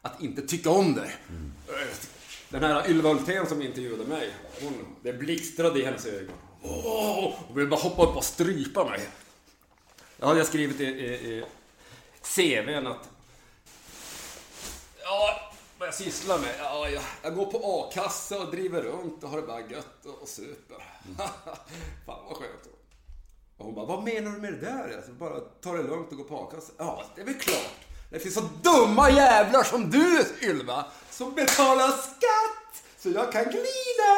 att inte tycka om dig. Eh, Den här Ylva Hultén som intervjuade mig. Hon, det blixtrade i hennes ögon. Åh! Hon ville bara hoppa upp och strypa mig. Jag hade skrivit i, i, i CVn att... Ja, vad jag sysslar med? Ja, jag, jag går på a-kassa och driver runt och har det bara gött och, och super. (laughs) Fan vad skönt. Och hon bara, vad menar du med det där? Alltså, bara ta det lugnt och gå på a-kassa. Ja, det är väl klart. Det finns så dumma jävlar som du, Ylva, som betalar skatt så jag kan glida.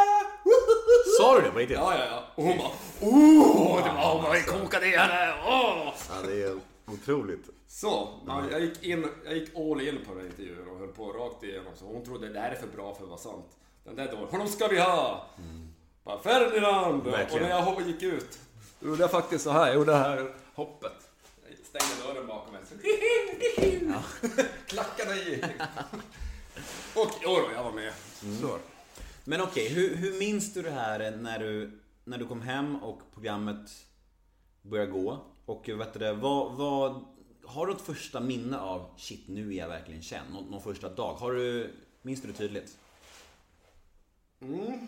(laughs) Sa du det på riktigt? Ja, ja, ja. Och hon bara, oh, det var vi kokade i henne. Åh. Ja, det är otroligt. Så, man, jag, gick in, jag gick all in på den här intervjun och höll på rakt igenom. Så hon trodde det här är för bra för att vara sant. Den där dåren, honom ska vi ha! Bara Ferdinand! Verkligen. Och när jag gick ut, då gjorde jag faktiskt så här. Jag gjorde det här hoppet. Jag stängde dörren bakom mig. Så, (laughs) Klackarna i. Och jo då, jag var med. Så. Men okej, hur, hur minns du det här när du, när du kom hem och programmet började gå? Och eh, vet du det, vad, vad, har du ett första minne av shit nu är jag verkligen känd? Någon, någon första dag? Har du, minns du det tydligt? Mm.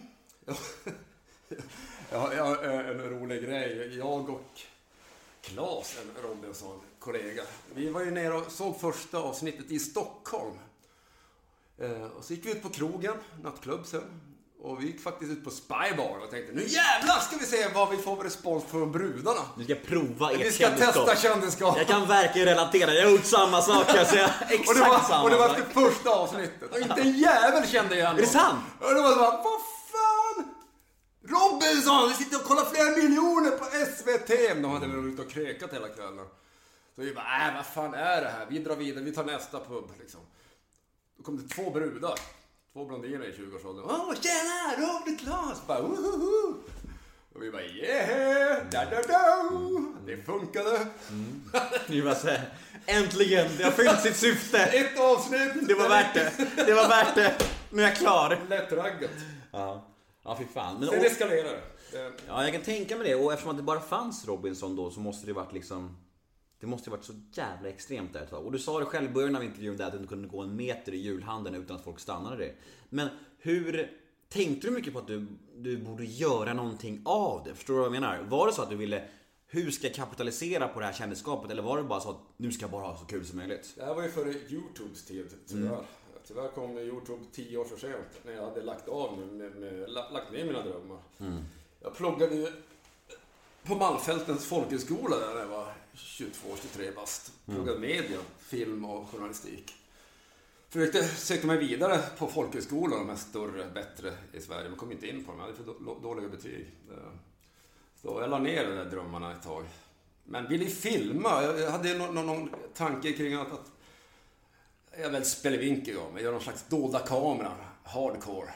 Ja, ja, eh, en rolig grej. Jag och Klas, en Robinson, kollega. Vi var ju nere och såg första avsnittet i Stockholm. Eh, och så gick vi ut på krogen, nattklubb sen. Och vi gick faktiskt ut på Spybar och tänkte nu jävlar ska vi se vad vi får för respons från brudarna. Du ska prova ert Vi ska kändisskap. testa kändisskap. Jag kan verkligen relatera, jag har gjort samma sak kan jag säga. Exakt (laughs) Och det, var, samma och det var efter första avsnittet. Och inte en jävel kände igen Är det sant? Och det var så bara, vad fan! Robinson! Vi sitter och kollar flera miljoner på SVT! De hade väl ute och krökat hela kvällen. Så vi bara, äh, vad fan är det här? Vi drar vidare, vi tar nästa pub liksom. Då kom det två brudar. Två blondiner i 20-årsåldern. Åh, tjena! Robert Klas! Bara, wohoho! Och vi bara, yeah! Da, da, da. Det funkade. Ni bara säger, äntligen, det har fyllt sitt syfte. (laughs) Ett avsnitt! Det var värt det. Det var värt det. Nu är jag klar. Lättraggat. Ja, ja fy fan. Men, Sen eskalerar det. det. ja, jag kan tänka mig det. Och eftersom att det bara fanns Robinson då så måste det varit liksom... Det måste ju varit så jävla extremt där ett tag. Och du sa det själv i början av intervjun där att du inte kunde gå en meter i julhandeln utan att folk stannade dig. Men hur... Tänkte du mycket på att du, du borde göra någonting av det? Förstår du vad jag menar? Var det så att du ville... Hur ska jag kapitalisera på det här kändisskapet? Eller var det bara så att nu ska jag bara ha så kul som möjligt? Det här var ju före Youtubes tid, tyvärr. Tyvärr kom Youtube tio år för sent, när jag hade lagt av nu, med, med, la- lagt ner mina drömmar. Jag pluggade ju på Malmfältens folkhögskola där när jag var 22-23 bast. Pluggade media, film och journalistik. Försökte söka mig vidare på folkhögskolor, de här större, bättre i Sverige, men kom inte in på dem. Jag hade för då- dåliga betyg. Så jag la ner de där drömmarna ett tag. Men ville filma. Jag hade någon, någon, tanke kring att, att jag är väldigt spelevinkel av mig. Göra någon slags dolda kameran, hardcore.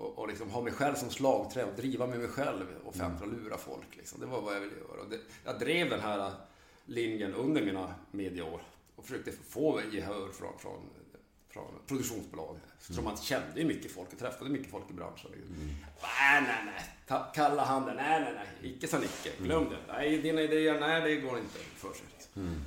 Och, och liksom ha mig själv som slagträ och driva med mig själv offentligt och lura folk. Liksom. Det var vad jag ville göra. Det, jag drev den här linjen under mina medieår och försökte få gehör från, från, från produktionsbolag. Eftersom man kände ju mycket folk och träffade mycket folk i branschen. Liksom. Nej, nej, nej. Ta, kalla handen. Nej, nej, nej. Icke sa Nicke. Glöm det. Nej, dina idéer. Nej, det går inte för sig. Liksom.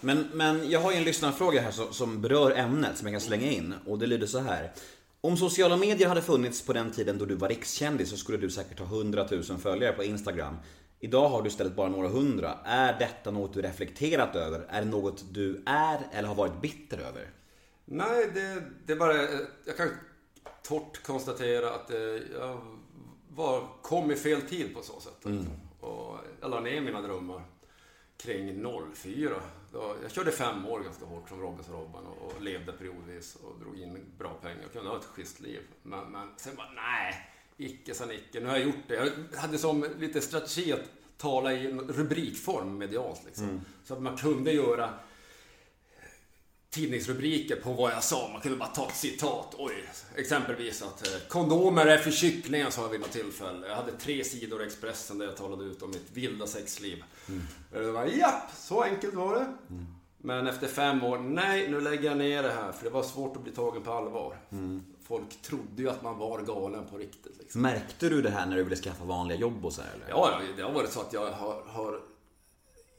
Men, men jag har ju en lyssnarfråga här som, som berör ämnet som jag kan slänga in. Och det lyder så här. Om sociala medier hade funnits på den tiden då du var rikskändis så skulle du säkert ha 100 000 följare på Instagram. Idag har du istället bara några hundra. Är detta något du reflekterat över? Är det något du är eller har varit bitter över? Nej, det, det är bara... Jag kan torrt konstatera att eh, jag var, kom i fel tid på så sätt. Och jag la ner mina drömmar kring 04. Då, jag körde fem år ganska hårt som Robins-Robban och, och levde periodvis och drog in bra pengar. Jag kunde ha ett schysst liv. Men, men sen bara, nej, icke sa Nicke. Nu har jag gjort det. Jag hade som lite strategi att tala i rubrikform medialt. Liksom. Så att man kunde göra tidningsrubriker på vad jag sa. Man kunde bara ta ett citat. Oj, exempelvis att eh, kondomer är för kycklingar, sa jag vid något tillfälle. Jag hade tre sidor i Expressen där jag talade ut om mitt vilda sexliv. Det var japp, så enkelt var det. Men efter fem år, nej, nu lägger jag ner det här. För det var svårt att bli tagen på allvar. Folk trodde ju att man var galen på riktigt. Liksom. Märkte du det här när du ville skaffa vanliga jobb och så här, eller? Ja, det har varit så att jag har, har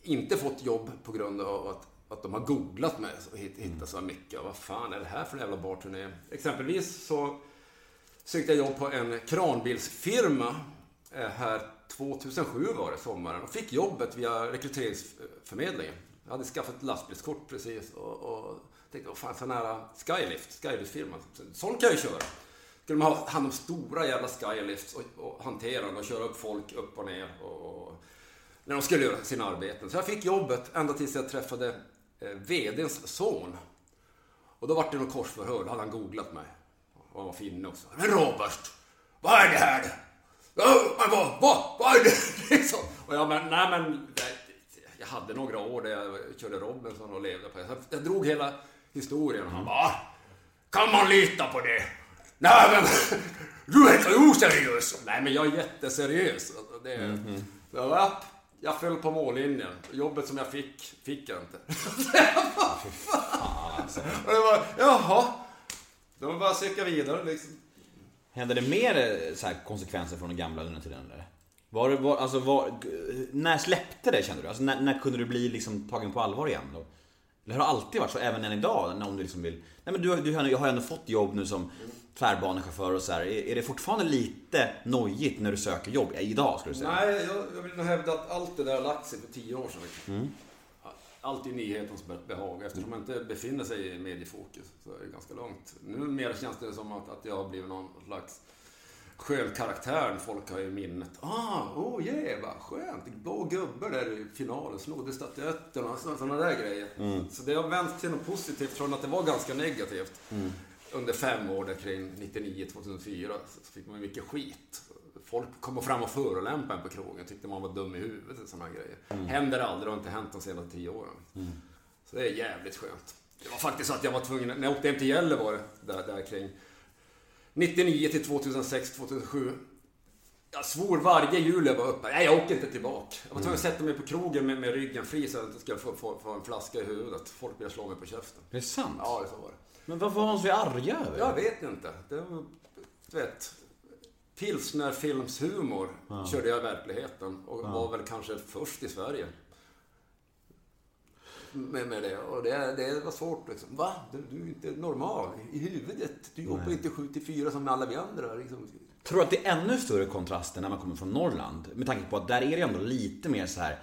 inte fått jobb på grund av att, att de har googlat mig och hitt- hittat så mycket. Vad fan är det här för en jävla barturné? Exempelvis så sökte jag jobb på en kranbilsfirma eh, här 2007 var det, sommaren. Och fick jobbet via rekryteringsförmedlingen. Jag hade skaffat ett lastbilskort precis och, och tänkte, vad fan, sån här Skylift, Skylift-firma. Sån kan jag ju köra. Skulle man ha hand om stora jävla skylifts och, och hantera dem och köra upp folk upp och ner och, och när de skulle göra sina arbeten. Så jag fick jobbet ända tills jag träffade VDns son. Och då var det något korsförhör, då hade han googlat mig. Och han var finne också. Men Robert, vad är det här? Men vad, vad, vad är det? Liksom. (laughs) Och jag men, nej men, jag hade några år där jag körde Robinson och levde på det. Jag drog hela historien och han bara, kan man lita på det? Nej men, (laughs) du är så oseriös! Nej men jag är jätteseriös. Det, så, ja, jag föll på mållinjen. Jobbet som jag fick, fick jag inte. (laughs) och det var, jaha. Då var det bara att söka vidare liksom. Hände det mer eh, så här, konsekvenser från den gamla under den tiden eller? Var det, var, alltså, var, g- när släppte det kände du? Alltså, när, när kunde du bli liksom, tagen på allvar igen? Då? Eller har det alltid varit så, även än idag? När, om du liksom vill... Nej men du, har- du har- jag har ju ändå fått jobb nu som tvärbanechaufför och så här. Är, det fortfarande lite nojigt när du söker jobb? Idag skulle du säga? Nej, jag, vill nog hävda att allt det där har lagt sig för tio år sedan. Liksom. Allt är nyhetens be- behag. Eftersom man inte befinner sig i mediefokus så är det ganska långt. Numera känns det som att, att jag har blivit någon slags skön karaktär folk har i minnet. Ah, oh yeah, vad skönt. Blå gubbe där i finalen, snodde statyetten och sådana där grejer. Så det har vänt till något positivt från att det var ganska negativt. Under fem år där kring 99-2004 så fick man mycket skit. Folk kom fram och förolämpade en på krogen, tyckte man var dum i huvudet och sådana grejer. Händer aldrig och har inte hänt de senaste tio åren. Så det är jävligt skönt. Det var faktiskt så att jag var tvungen, när jag åkte hem till Gällivare, där, där kring 99 till 2006, 2007. Jag svor varje jul jag var uppe. Nej, jag åker inte tillbaka. Jag var tvungen att sätta mig på krogen med, med ryggen fri så att jag inte skulle få, få, få en flaska i huvudet. Folk började slå mig på käften. Det är sant? Ja, det så var det. Men vad var de så arga över? Jag vet inte. Det var, du vet, pilsnerfilmshumor körde jag i verkligheten och var väl kanske först i Sverige. Med, med det. Och det, det var svårt liksom. Va? Du, du är inte normal i huvudet. Du jobbar inte 7 till 4 som alla vi andra. Liksom. Tror att det är ännu större kontraster när man kommer från Norrland? Med tanke på att där är det ändå lite mer så här.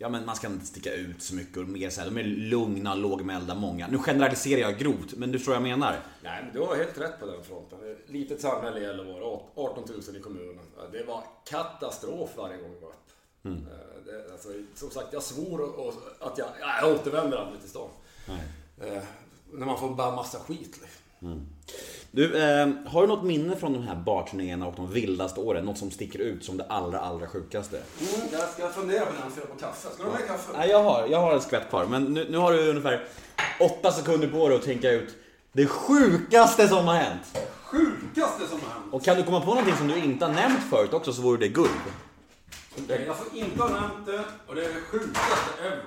Ja men man ska inte sticka ut så mycket och mer så här, de är lugna, lågmälda, många. Nu generaliserar jag grovt, men du vad jag menar? Nej, men du har helt rätt på den fronten. Litet samhälle i Gällivare, 18 000 i kommunen. Det var katastrof varje gång vi var uppe. Eh, Det, alltså, som sagt, jag svor och, att jag, jag återvänder aldrig till stan. Eh, när man får bara massa skit. Liksom. Du, eh, har du något minne från de här barturnéerna och de vildaste åren? Något som sticker ut som det allra, allra sjukaste? Mm, jag ska fundera på när jag på kaffe. Ska du ha mer kaffe? Nej, jag har, jag har en skvätt kvar. Men nu, nu har du ungefär åtta sekunder på dig att tänka ut det sjukaste som har hänt. Sjukaste som har hänt. Och kan du komma på någonting som du inte har nämnt förut också så vore det guld. Jag får inte ha nämnt det och det är det sjukaste ever.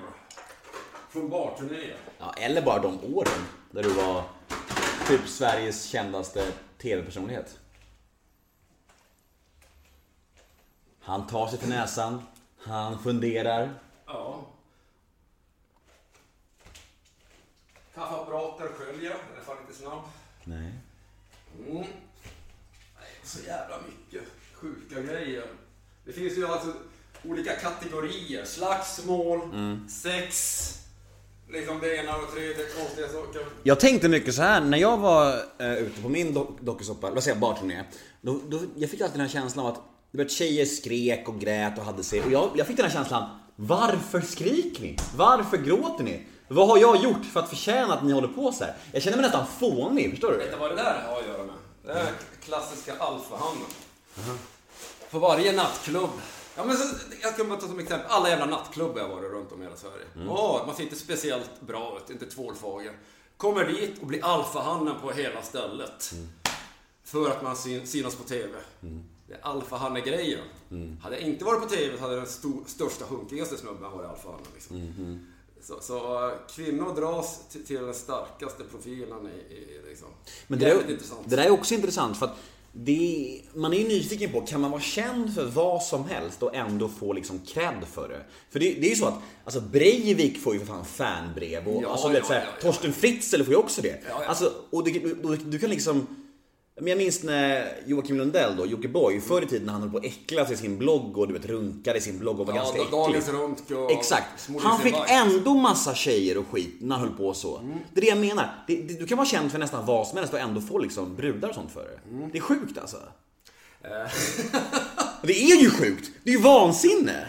Från barturnéer. Ja, eller bara de åren där du var typ Sveriges kändaste TV-personlighet. Han tar sig till näsan, han funderar. Ja. Kaffeapparater sköljer, den är fan inte snabb. Nej. Mm. Nej, så jävla mycket sjuka grejer. Det finns ju alltså olika kategorier. Slagsmål, sex, liksom det ena och det tredje konstiga saker. Jag tänkte mycket så här när jag var eh, ute på min do- dokusåpa, vad säger jag, barturné. Då, då, jag fick alltid den här känslan av att du vet, tjejer skrek och grät och hade sig. Och jag, jag fick den här känslan, varför skriker ni? Varför gråter ni? Vad har jag gjort för att förtjäna att ni håller på så här? Jag känner mig nästan fånig, förstår Vet du? du vad det där har att göra med? Det är klassiska alfahannen. På varje nattklubb. Ja, men så, jag kan bara ta som exempel. Alla jävla nattklubbar jag varit runt om i hela Sverige. Åh, man ser inte speciellt bra ut, inte tvålfager. Kommer dit och blir alfahannen på hela stället. För att man syn, synas på TV. Det är alfahanne-grejen. Hade jag inte varit på TV så hade den sto, största, hunkigaste snubben varit alfahannen. Liksom. Så, så eh, kvinnor dras till, till den starkaste profilen i, i liksom. Men det, där, intressant. det där är också intressant för att det, man är ju nyfiken på, kan man vara känd för vad som helst och ändå få liksom cred för det? För det, det är ju så att, alltså Breivik får ju för fan fanbrev och Ja, alltså, du vet, ja, så här, ja, ja. Torsten Fritzl får ju också det. Ja, ja. Alltså, och du, du, du kan liksom men jag minns när Joakim Lundell då, Jockiboi, förr i tiden när han höll på att äckla i sin blogg och du vet runkade i sin blogg och var Ja, ganska äcklig. Dagens Runk och Exakt. Han fick bajs. ändå massa tjejer och skit när han höll på så. Det är det jag menar. Det, det, du kan vara känd för nästan vad som helst och ändå få liksom brudar och sånt för det. Det är sjukt alltså. det är ju sjukt! Det är ju vansinne!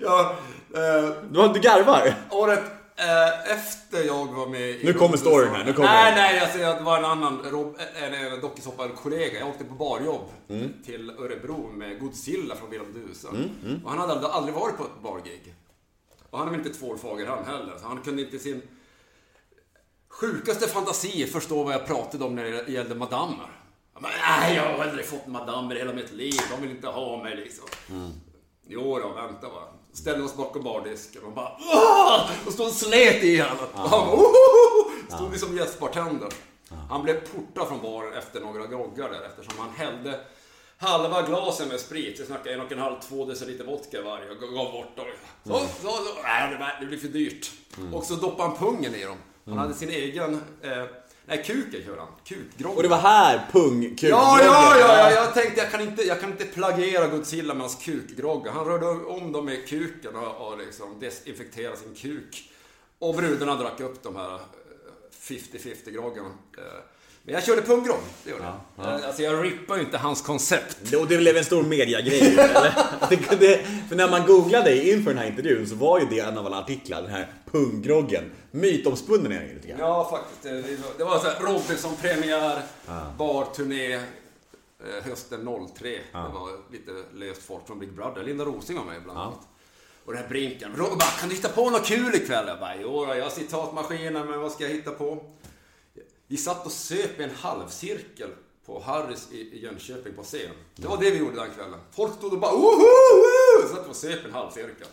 Ja, eh, Du, du garvar? året eh, efter jag var med i Nu kommer storyn här, nu kommer Nej, nej, alltså, det var en annan Rob, en, en dokusåpa-kollega. Jag åkte på barjobb Mm. till Örebro med Godzilla från Wilhelm Dusa. Mm, Och han hade aldrig, varit på ett bargig. Och han är väl inte tvålfager han heller, så han kunde inte sin sjukaste fantasi förstå vad jag pratade om när det gällde madammer. Jag bara, Nej, jag har aldrig fått madammer i hela mitt liv. De vill inte ha mig liksom. Jo då, vänta bara. Ställde oss bakom bardisken och bara Åh! Och stod och slet i honom. Och han bara! Stod vi som gästbartender. Han blev portad från baren efter några groggar där eftersom han hällde halva glasen med sprit. Vi snackar en och en halv, två deciliter vodka varje och gav bort dem. Så, så, så. Nej, det, blir för dyrt. Och så doppade han pungen i dem. Han hade sin egen, eh, nej kuken körde han. Kukgrogg. Och det var här pung Ja, ja, ja, ja, jag tänkte jag kan inte, jag kan inte plagiera Godzilla med hans kukgrogg. Han rörde om dem med kuken och, och liksom desinfekterade sin kuk. Och brudarna drack upp de här eh, 50-50 groggen. Men jag körde punggrogg, det gjorde jag. Eh, Alltså jag rippar ju inte hans koncept. Det- Och det blev en stor mediagrej eller? (laughs) Det- det- För när man googlade inför den här intervjun så var ju det en av alla artiklar, den här punggroggen. Mytomspunnen är den ju lite grann. Ja, faktiskt. Det, var- så här Robinson-premiär, barturné, eh, hösten 03. Det var lite löst folk från Big Brother. Linda Rosing var med bland annat. Och den här Brinken. Robert bara, kan du hitta på något kul ikväll? Jag bara, jo jag har citatmaskinen, men vad ska jag hitta på? Vi satt och söp i en halvcirkel på Harrys i Jönköping på scen. Det var det vi gjorde den kvällen. Folk stod och bara woho! woho! Satt och söp i en halvcirkel.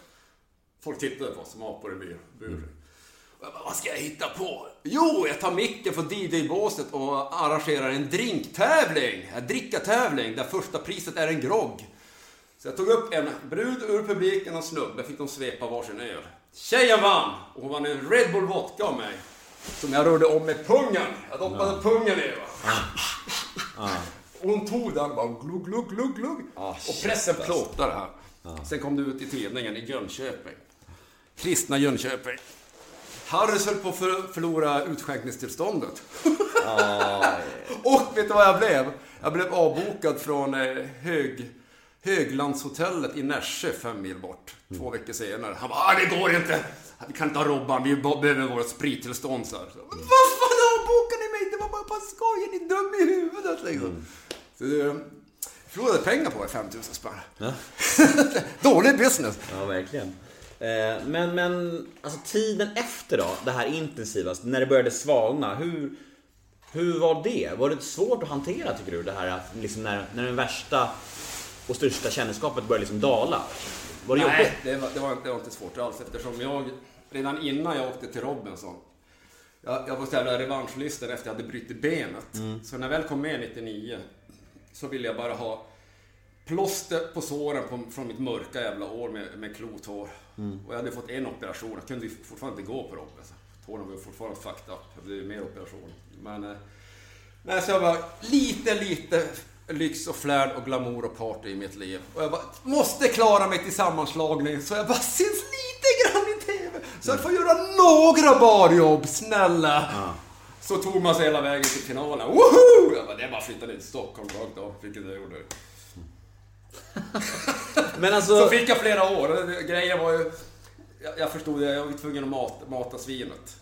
Folk tittade på oss som apor i bur. bur. Och jag bara, vad ska jag hitta på? Jo, jag tar micken från DJ-båset och arrangerar en drinktävling. En drickatävling där första priset är en grogg. Så jag tog upp en brud ur publiken och en snubbe, fick de svepa varsin öl. Tjejen vann! Och hon vann en Red Bull vodka av mig. Som jag rörde om med pungen. Jag doppade pungen i va. Och hon tog den bara glugg, glugg, glugg, glugg. och pressen plåtade det här. Sen kom det ut i tidningen i Jönköping. Kristna Jönköping. Harrys höll på att för, förlora utskänkningstillståndet. (laughs) och vet du vad jag blev? Jag blev avbokad från eh, hög, Höglandshotellet i Nässjö, fem mil bort. Två veckor senare. Han bara, ah, det går inte. Vi kan inte ha Robban, vi behöver vårt sprittillstånd. Så här. Så, Vad fan avbokar ni mig? Det var bara på skoj, är ni dum i huvudet liksom? Så det, jag förlorade pengar på det, 5000 spänn. (laughs) Dålig business. Ja, verkligen. Eh, Men, men alltså tiden efter då, det här intensiva, när det började svalna, hur, hur var det? Var det svårt att hantera tycker du? Det här att liksom när, när den värsta och största kändisskapet började liksom dala? Var det jobbigt? Nej, det var, det, var, det var inte svårt alls eftersom jag redan innan jag åkte till Robinson jag, jag var så jävla revanschlysten efter jag hade brutit benet. Så när jag väl kom med 99 så ville jag bara ha plåster på såren på, från mitt mörka jävla år med, med klothår. Och jag hade fått en operation. Jag kunde fortfarande inte gå på Robinson. Tårna var fortfarande fucked up. Det blev mer operationer. Men... Eh, Nej, så jag var lite, lite lyx och flärd och glamour och party i mitt liv. Och jag bara, måste klara mig till sammanslagning så jag bara syns lite grann i. Så jag får göra några barjobb, snälla. Så tog man sig hela vägen till finalen. Woho! Jag bara, det är bara att flytta ner till Stockholm rakt av, vilket jag gjorde. (laughs) Men alltså... Så fick jag flera år. Grejen var ju... Jag, förstod det, jag var tvungen att mata, mata svinet.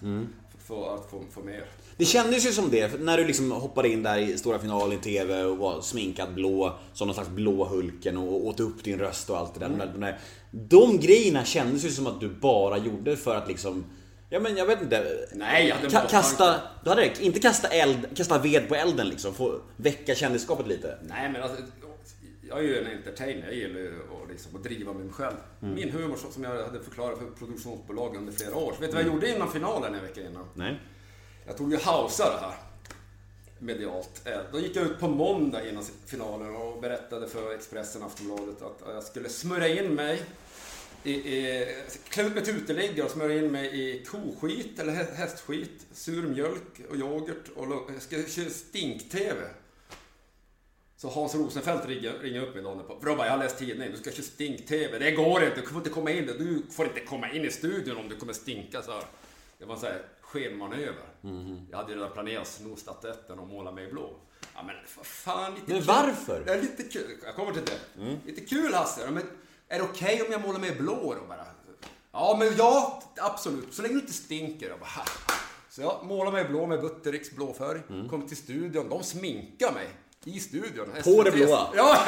För att få, få mer. Det kändes ju som det, när du liksom hoppade in där i stora finalen i TV och var sminkad blå, som någon slags blå Hulken och åt upp din röst och allt det där. De, där, de grejerna kändes ju som att du bara gjorde för att liksom Ja men jag vet inte. Nej, jag hade Ka- kasta, du hade det, inte kasta eld, kasta ved på elden liksom. Få väcka kändisskapet lite. Nej men alltså, jag är ju en entertainer. Jag gillar ju att, liksom, att driva mig själv. Min humor som jag hade förklarat för produktionsbolag under flera år. Så vet du vad jag gjorde innan finalen en vecka innan? Nej. Jag tog ju hausa det här. Medialt. Eh, Då gick jag ut på måndag innan finalen och berättade för Expressen Aftonbladet att eh, jag skulle smörja in mig i, i, klä ut mig till uteliggare och smörja in mig i koskit eller hästskit, sur mjölk och yoghurt och jag ska köra stink-TV. Så Hans Rosenfeldt ringer, ringer upp mig dagen på. Robban, jag har läst tidningen. Du ska köra stink-TV. Det går inte. Du får inte komma in. Du får inte komma in i studion om du kommer stinka. Så här. Det var en här skenmanöver. Jag hade redan planerat att sno statyetten och måla mig blå. Ja men vad fan, lite Men kul. varför? Det är lite kul. Jag kommer till det. Lite kul Hasse. Men är det okej om jag målar mig blå då bara? Ja, men ja, absolut. Så länge du inte stinker. Jag bara, (laughs) så jag målar mig blå med Buttericks blåfärg. Kommer till studion. De sminkar mig. I studion. På det blåa? Ja, (laughs)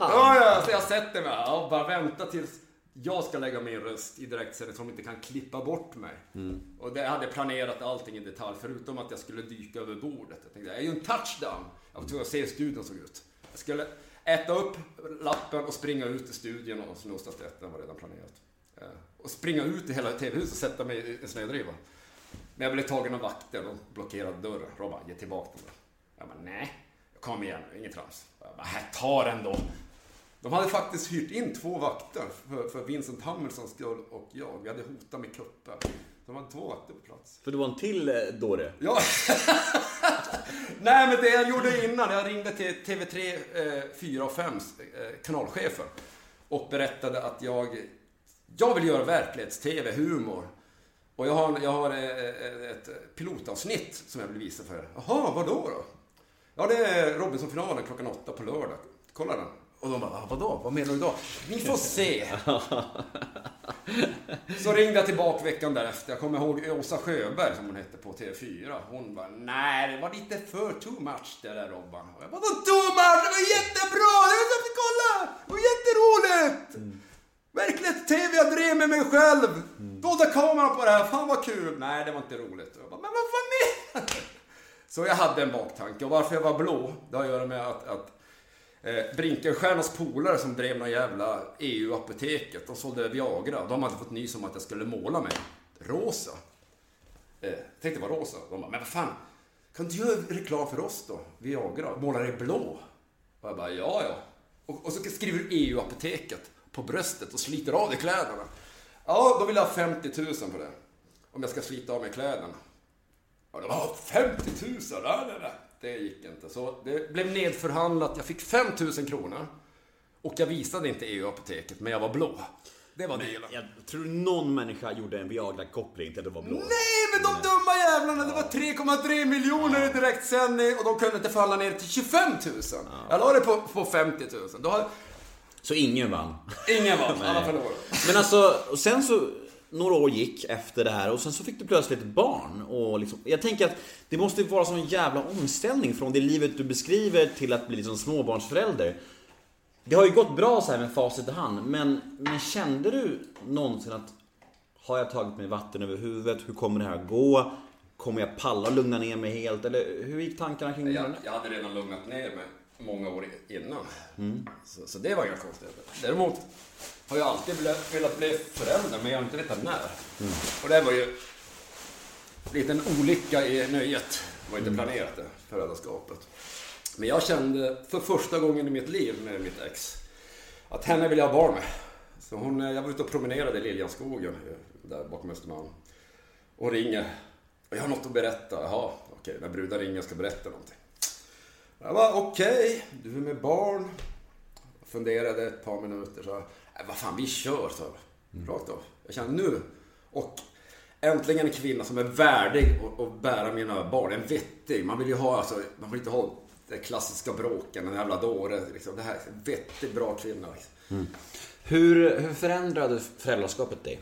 ja, ja. Så jag sätter mig och bara väntar tills jag ska lägga min röst i direktsändning så de inte kan klippa bort mig. Och det hade planerat allting i detalj, förutom att jag skulle dyka över bordet. Jag tänkte, det är ju en touchdown. Jag var tvungen att se hur studion såg ut. Jag skulle äta upp lappen och springa ut i studion och sno var redan planerat. Eh, och springa ut i hela TV-huset och sätta mig i en snödriva. Men jag blev tagen av vakter, de blockerade dörren. Robban, ge tillbaka den där. Jag bara, nej. Kom igen, inget trams. Jag bara, "Här, ta den då. De hade faktiskt hyrt in två vakter för, för Vincent Hamiltons skull och jag. Vi hade hotat med kuppen. De hade två vakter på plats. För det var en till eh, dåre. Ja. (laughs) Nej, men det jag gjorde innan, jag ringde till TV3 eh, 4 och 5 eh, kanalchefen och berättade att jag, jag vill göra verklighets-TV, humor. Och jag har, jag har eh, ett pilotavsnitt som jag vill visa för er. Jaha, vad då då? Ja, det är Robinson-finalen klockan åtta på lördag. Kolla den. Och de bara, "Ah, vadå? Vad menar du då? Ni får se. (laughs) Så ringde jag tillbaka veckan därefter. Jag kommer ihåg Åsa Sjöberg som hon hette på TV4. Hon bara, nej det var lite för too much det där Robban. Och jag bara, vadå too much? Det var jättebra! Det var så kolla! Det var jätteroligt! Verklighets-TV, jag drev med mig själv! Dolda kameran på det här, fan vad kul! Nej, det var inte roligt. Jag bara, men vad fan menar? (laughs) Så jag hade en baktanke. Och varför jag var blå, det har att göra med att, att eh, Brinkenstiernas polare som drev någon jävla EU-apoteket, de sålde Viagra. De hade fått nys om att jag skulle måla mig rosa. Eh, tänkte vara rosa. De bara, men vad fan, kan du göra reklam för oss då? Viagra, måla dig blå. Och jag bara, ja ja. Och, och så skriver du EU-apoteket på bröstet och sliter av dig kläderna. Ja, då vill jag ha 50 000 på det. Om jag ska slita av mig kläderna. Ja, de bara, 50 000! Nej, nej, nej. Det gick inte. Så det blev nedförhandlat. Jag fick 5 000 kronor. Och jag visade inte EU-apoteket, men jag var blå. Det var dealen. Jag tror någon människa gjorde en Viagra-koppling till att det var blå. Nej, men de dumma jävlarna! det var 3,3 miljoner i direktsändning och de kunde inte falla ner till 25 000. Jag la det på, på 50 000. Då har Så ingen vann. ingen vann, (laughs) alla förlorade. Men alltså, och sen så några år gick efter det här och sen så fick du plötsligt ett barn. Och liksom, jag tänker att det måste vara sån jävla omställning från det livet du beskriver till att bli liksom småbarnsförälder. Det har ju gått bra så här med facit i hand, men, men kände du någonsin att har jag tagit mig vatten över huvudet? Hur kommer det här att gå? Kommer jag palla och lugna ner mig helt? Eller hur gick tankarna kring det? Jag, jag hade redan lugnat ner mig många år innan. Så, så det var inga konstigheter. Däremot har jag alltid velat, bli förälder, men jag har inte vetat när. Och det var ju en liten olycka i nöjet. Det var inte planerat det, föräldraskapet. Men jag kände för första gången i mitt liv med mitt ex att henne vill jag ha barn med. Så hon, jag var ute och promenerade i Liljanskogen eh, där bakom Östermalm. Och ringer. Och jag har något att berätta. Jaha, okej. När brudar ringer ska berätta någonting. Jag bara, okej, du är med barn. Funderade ett par minuter så äh, vad fan, vi kör, så Rakt av. Jag kände nu. Och äntligen en kvinna som är värdig att- bära mina barn. En vettig. Man vill ju ha, alltså, man vill inte ha det klassiska bråken, en jävla dåre. Liksom. Det här är en vettig, bra kvinna. Liksom. Hur, hur förändrade föräldraskapet dig?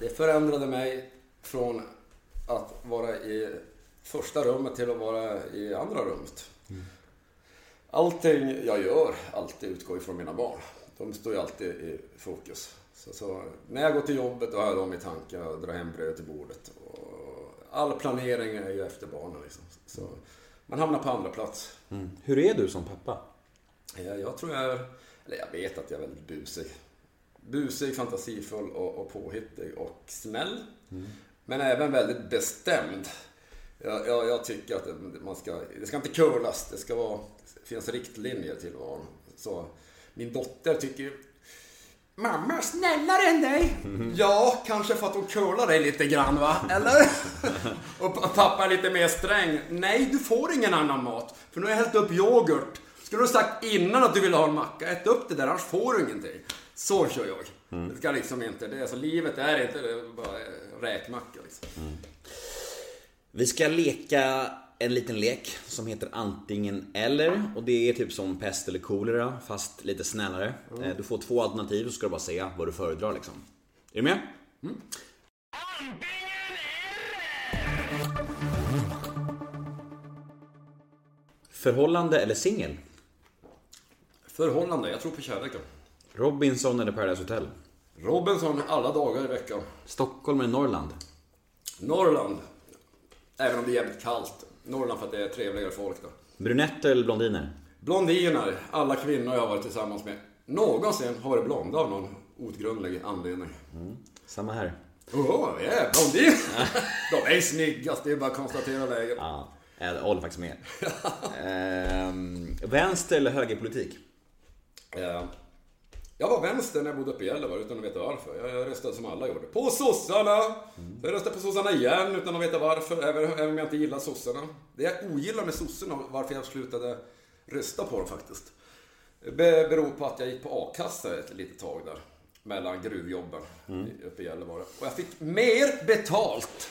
Det förändrade mig från att vara i första rummet till att vara i andra rummet. Allting jag gör alltid utgår ifrån mina barn. De står ju alltid i fokus. Så, så när jag går till jobbet då har jag dem i tanken och drar hem bröd till bordet. Och all planering är ju efter barnen liksom. Så man hamnar på andra plats. Hur är du som pappa? Jag, jag tror jag är, eller jag vet att jag är väldigt busig. Busig, fantasifull och, och påhittig och snäll. Men även väldigt bestämd. Jag, jag, jag tycker att man ska, det ska inte curlas, det ska vara, det finns riktlinjer till vad. Så min dotter tycker ju Mamma snällare än dig. Ja, kanske för att hon curlar dig lite grann va? Eller? (laughs) och pa- pappa är lite mer sträng. Nej, du får ingen annan mat. För nu har jag hällt upp yoghurt. Skulle du sagt innan att du ville ha en macka, ät upp det där annars får du ingenting. Så kör jag. Det ska liksom inte, det är, så livet är inte det är bara räkmacka liksom. Vi ska leka en liten lek som heter antingen eller och det är typ som pest eller kolera fast lite snällare. Eh, Du får två alternativ och ska du bara säga vad du föredrar liksom. Är du med? Förhållande eller singel? Förhållande, jag tror på kärleken. Robinson eller Paradise Hotel? Robinson alla dagar i veckan. Stockholm eller Norrland? Norrland. Även om det är jävligt kallt. Norrland för att det är trevligare folk då. Brunetter eller blondiner? Blondiner, alla kvinnor jag har varit tillsammans med någonsin har varit blonda av någon outgrundlig anledning. Samma här. Åh, vi är blondiner! (laughs) De är snyggast, det är bara att konstatera läget. Ja, jag håller faktiskt med. Ehm, vänster eller högerpolitik? Eh, Jag var vänster när jag bodde uppe i Gällivare utan att veta varför. Jag- Jag röstade som alla gjorde. På sossarna! Så jag röstade på sossarna igen utan att veta varför, även, även om jag inte gillar sossarna. Det jag ogillar med sossarna varför jag slutade rösta på dem faktiskt. Be- beror på att jag gick på a-kassa ett litet tag där. Mellan gruvjobben i- uppe i Gällivare. Och jag fick mer betalt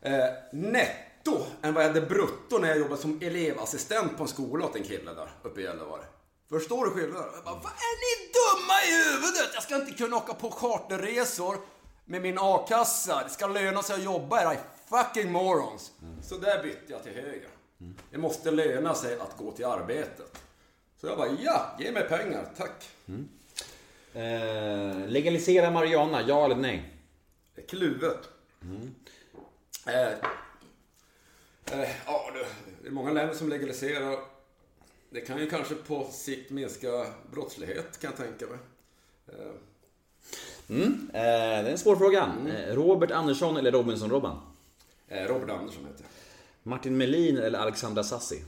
eh, netto än vad jag hade brutto när jag jobbade som elevassistent på en skola åt en kille där uppe i Gällivare. Förstår du skillnaden? Jag bara, vad är ni dumma i huvudet? Jag ska inte kunna åka på charterresor med min a-kassa. Det ska löna sig att jobba, era fucking morons. Så där bytte jag till höger. Det måste löna sig att gå till arbetet. Så jag bara, ja, ge mig pengar, tack. Eh, legalisera marijuana, ja eller nej? Det är kluvet. Eh, eh, ja, det är många länder som legaliserar. Det kan ju kanske på sikt minska brottslighet, kan jag tänka mig. Eh, Mm. Eh, det är en svår fråga. Eh, Robert Andersson eller Robinson-Robban? eh, Robert Andersson heter jag. Martin Melin eller Alexandra Sassi?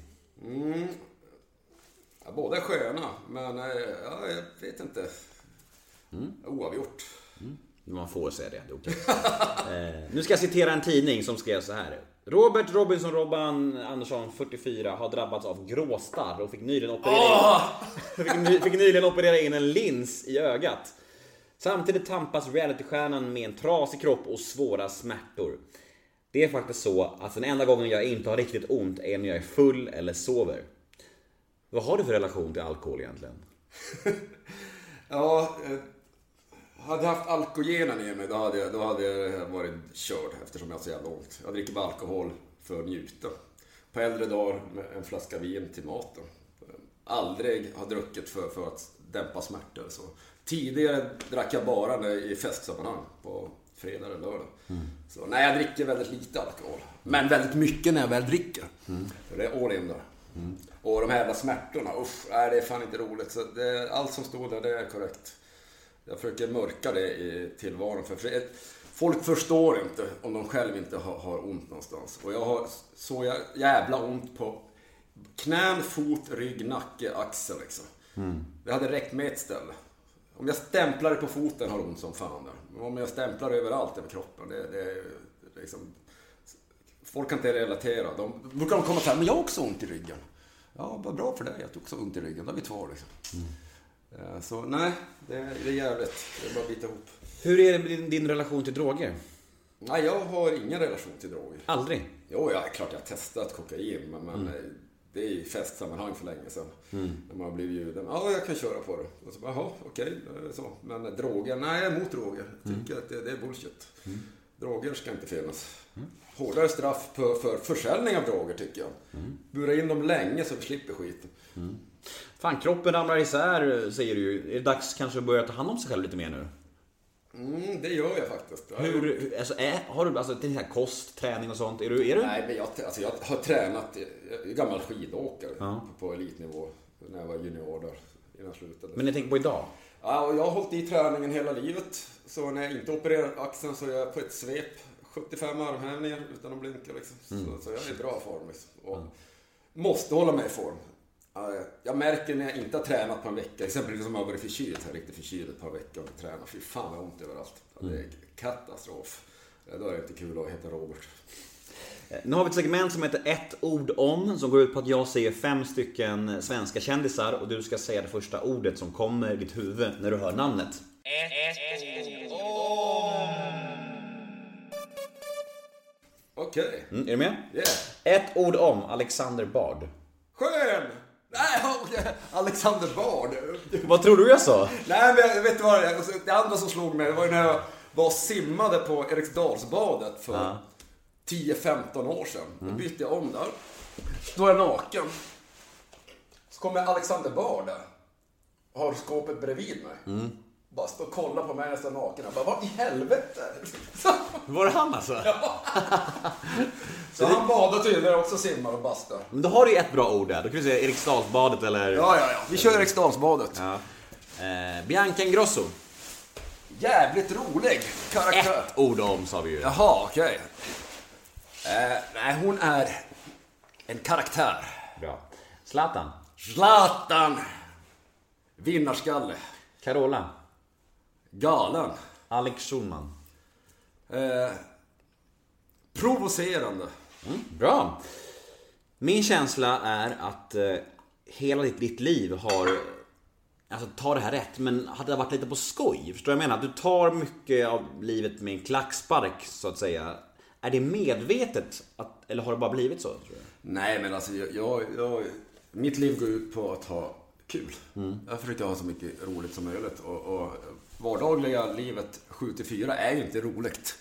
Ja, båda är sköna, men eh, ja, jag vet inte. Oavgjort. Man får säga det, det är okej. (laughs) nu ska jag citera en tidning som skrev så här. Robert Robinson Robban Andersson, 44, har drabbats av gråstarr och fick nyligen operera, in, (laughs) fick, ny, fick nyligen operera in en lins i ögat. Samtidigt tampas realitystjärnan med en trasig kropp och svåra smärtor. Det är faktiskt så att den enda gången jag inte har riktigt ont är när jag är full eller sover. Vad har du för relation till alkohol egentligen? (laughs) Ja, eh, hade jag haft alkogenen i mig då hade, jag, då hade jag varit körd eftersom jag har så jävla ont. Jag dricker bara alkohol för att njuta. På äldre dagar med en flaska vin till maten. Aldrig har druckit för, för att dämpa smärtor. Så. Tidigare drack jag bara när, i festsammanhang på fredag eller lördag. Så nej, jag dricker väldigt lite alkohol. Men väldigt mycket när jag väl dricker. För det är all in där. Och de här jävla smärtorna, usch, nej, det är fan inte roligt. Så det, allt som stod där, det är korrekt. Jag försöker mörka det i tillvaron. För folk förstår inte om de själv inte har, har ont någonstans. Och jag har så jä- jävla ont på knän, fot, rygg, nacke, axel liksom. Det hade räckt med ett ställe. Om jag stämplar på foten har ont som fan där. Men om jag stämplar överallt över kroppen, det, det liksom... Folk kan inte relatera. De brukar de komma säga, men jag har också ont i ryggen. Ja, vad bra för dig att du också har ont i ryggen. Då är vi två liksom. Eh, Så nej, det är, det är jävligt. Det är bara att bita ihop. Hur är det med din, din relation till droger? Nej, jag har ingen relation till droger. Aldrig? Jo, ja, klart jag har testat kokain, men, men eh, det är i festsammanhang för länge sedan. När man har blivit bjuden. Ja, jag kan köra på det. Och så bara, jaha, okej, så. Men eh, droger, nej, jag är emot droger. Jag tycker att det, det är bullshit. Droger ska inte finnas. Hårdare straff för, för försäljning av droger, tycker jag. Bura in dem länge så vi slipper skiten. Fan, kroppen ramlar isär säger du ju. Är det dags kanske att börja ta hand om sig själv lite mer nu? Mm, det gör jag faktiskt. Jag har Hur, alltså, är, har du alltså, det här kost, träning och sånt? Är du, är du? Nej, men jag, alltså jag har tränat, jag är gammal skidåkare på, på elitnivå. När jag var junior där, innan jag slutade. Men jag tänker på idag. Ja, och jag har hållit i träningen hela livet. Så när jag inte opererar axeln så är jag på ett svep 75 armhävningar utan att blinka liksom. Så, så jag är i bra form liksom. Och måste hålla mig i form. Ja, Jag märker när jag inte har tränat på en vecka, exempelvis om jag har varit förkyld, jag är riktigt förkyld ett par veckor och inte tränat. Fy fan vad ont överallt. Det är katastrof. Ja, Då är det inte kul att heta Robert. Nu har vi ett segment som heter ett ord om, som går ut på att jag säger fem stycken svenska kändisar och du ska säga det första ordet som kommer i ditt huvud när du hör namnet. Okej. Mm, är du med? Yeah. Ett ord om Alexander Bard. Skön! Nej, Alexander Bard. Vad tror du jag sa? Nej, men jag vet vad? det är? Det andra som slog mig det var ju när jag var och simmade på Eriksdalsbadet för 10-15 år sedan. Då bytte jag om där. Står jag naken. Så kommer Alexander Bard där. Har skåpet bredvid mig. Bara står och kollar på mig nästan naken. Jag bara, vad i helvete? Var det han alltså? (laughs) Så han badar tydligen också, simmar och bastar. Men då har du ju ett bra ord där. Då kan du säga Eriksdalsbadet eller... Ja, ja, ja. Vi kör Eriksdalsbadet. Ja. Eh, Bianca Ingrosso. Jävligt rolig karaktär. Ett ord om sa vi ju. Jaha, okej. Eh, nej, hon är en karaktär. Bra. Zlatan. Zlatan! Vinnarskalle. Carola. Galen. Alex Schulman. Eh, provocerande. Bra. Min känsla är att eh, hela ditt, ditt liv har... Alltså ta det här rätt, men hade det varit lite på skoj? Förstår du vad jag menar? Du tar mycket av livet med en klackspark, så att säga. Är det medvetet? Att, eller har det bara blivit så? Nej, men alltså jag, jag, jag, mitt liv går ut på att ha kul. Jag försöker ha så mycket roligt som möjligt. Och, och vardagliga livet 7-4 är ju inte roligt.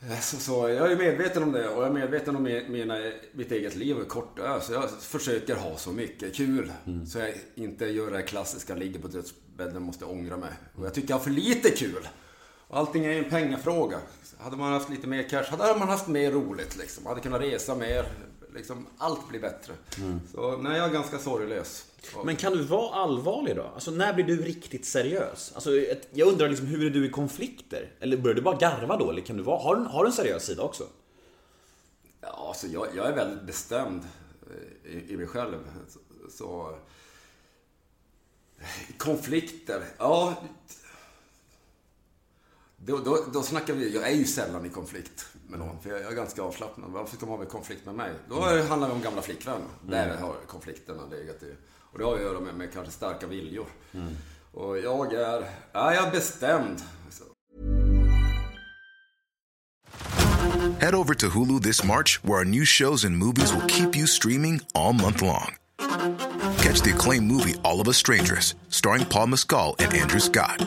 Eh, Så, så jag är medveten om det och jag är medveten om mi- mina, mitt eget liv hur kort det är. Så jag försöker ha så mycket kul. Så jag inte gör det klassiska, ligger på dödsbädden måste ångra mig. Och jag tycker jag har för lite kul. Och allting är ju en pengafråga. Hade man haft lite mer cash, hade man haft mer roligt liksom. Hade kunnat resa mer. Liksom, allt blir bättre. Så nej, jag är ganska sorglös. Men kan du vara allvarlig då? Alltså när blir du riktigt seriös? Alltså, jag undrar liksom, hur är du i konflikter? Eller börjar du bara garva då? Eller kan du vara, har, du, har du en seriös sida också? Ja, alltså jag, jag är väldigt bestämd eh, i, i mig själv. Så, så... Konflikter, ja... Då, då, då snackar vi, jag är ju sällan i konflikt med någon, för jag jag är ganska avslappnad. Varför ska man ha en konflikt med mig? Då handlar det om gamla flickvänner. Där har konflikterna legat i. Och det har att göra med, med kanske starka viljor. Och jag är, ja, jag är bestämd. Så, Head over to Hulu this March, where our new shows and movies will keep you streaming all month long. Catch the acclaimed movie All of Us Strangers, starring Paul Mescal and Andrew Scott.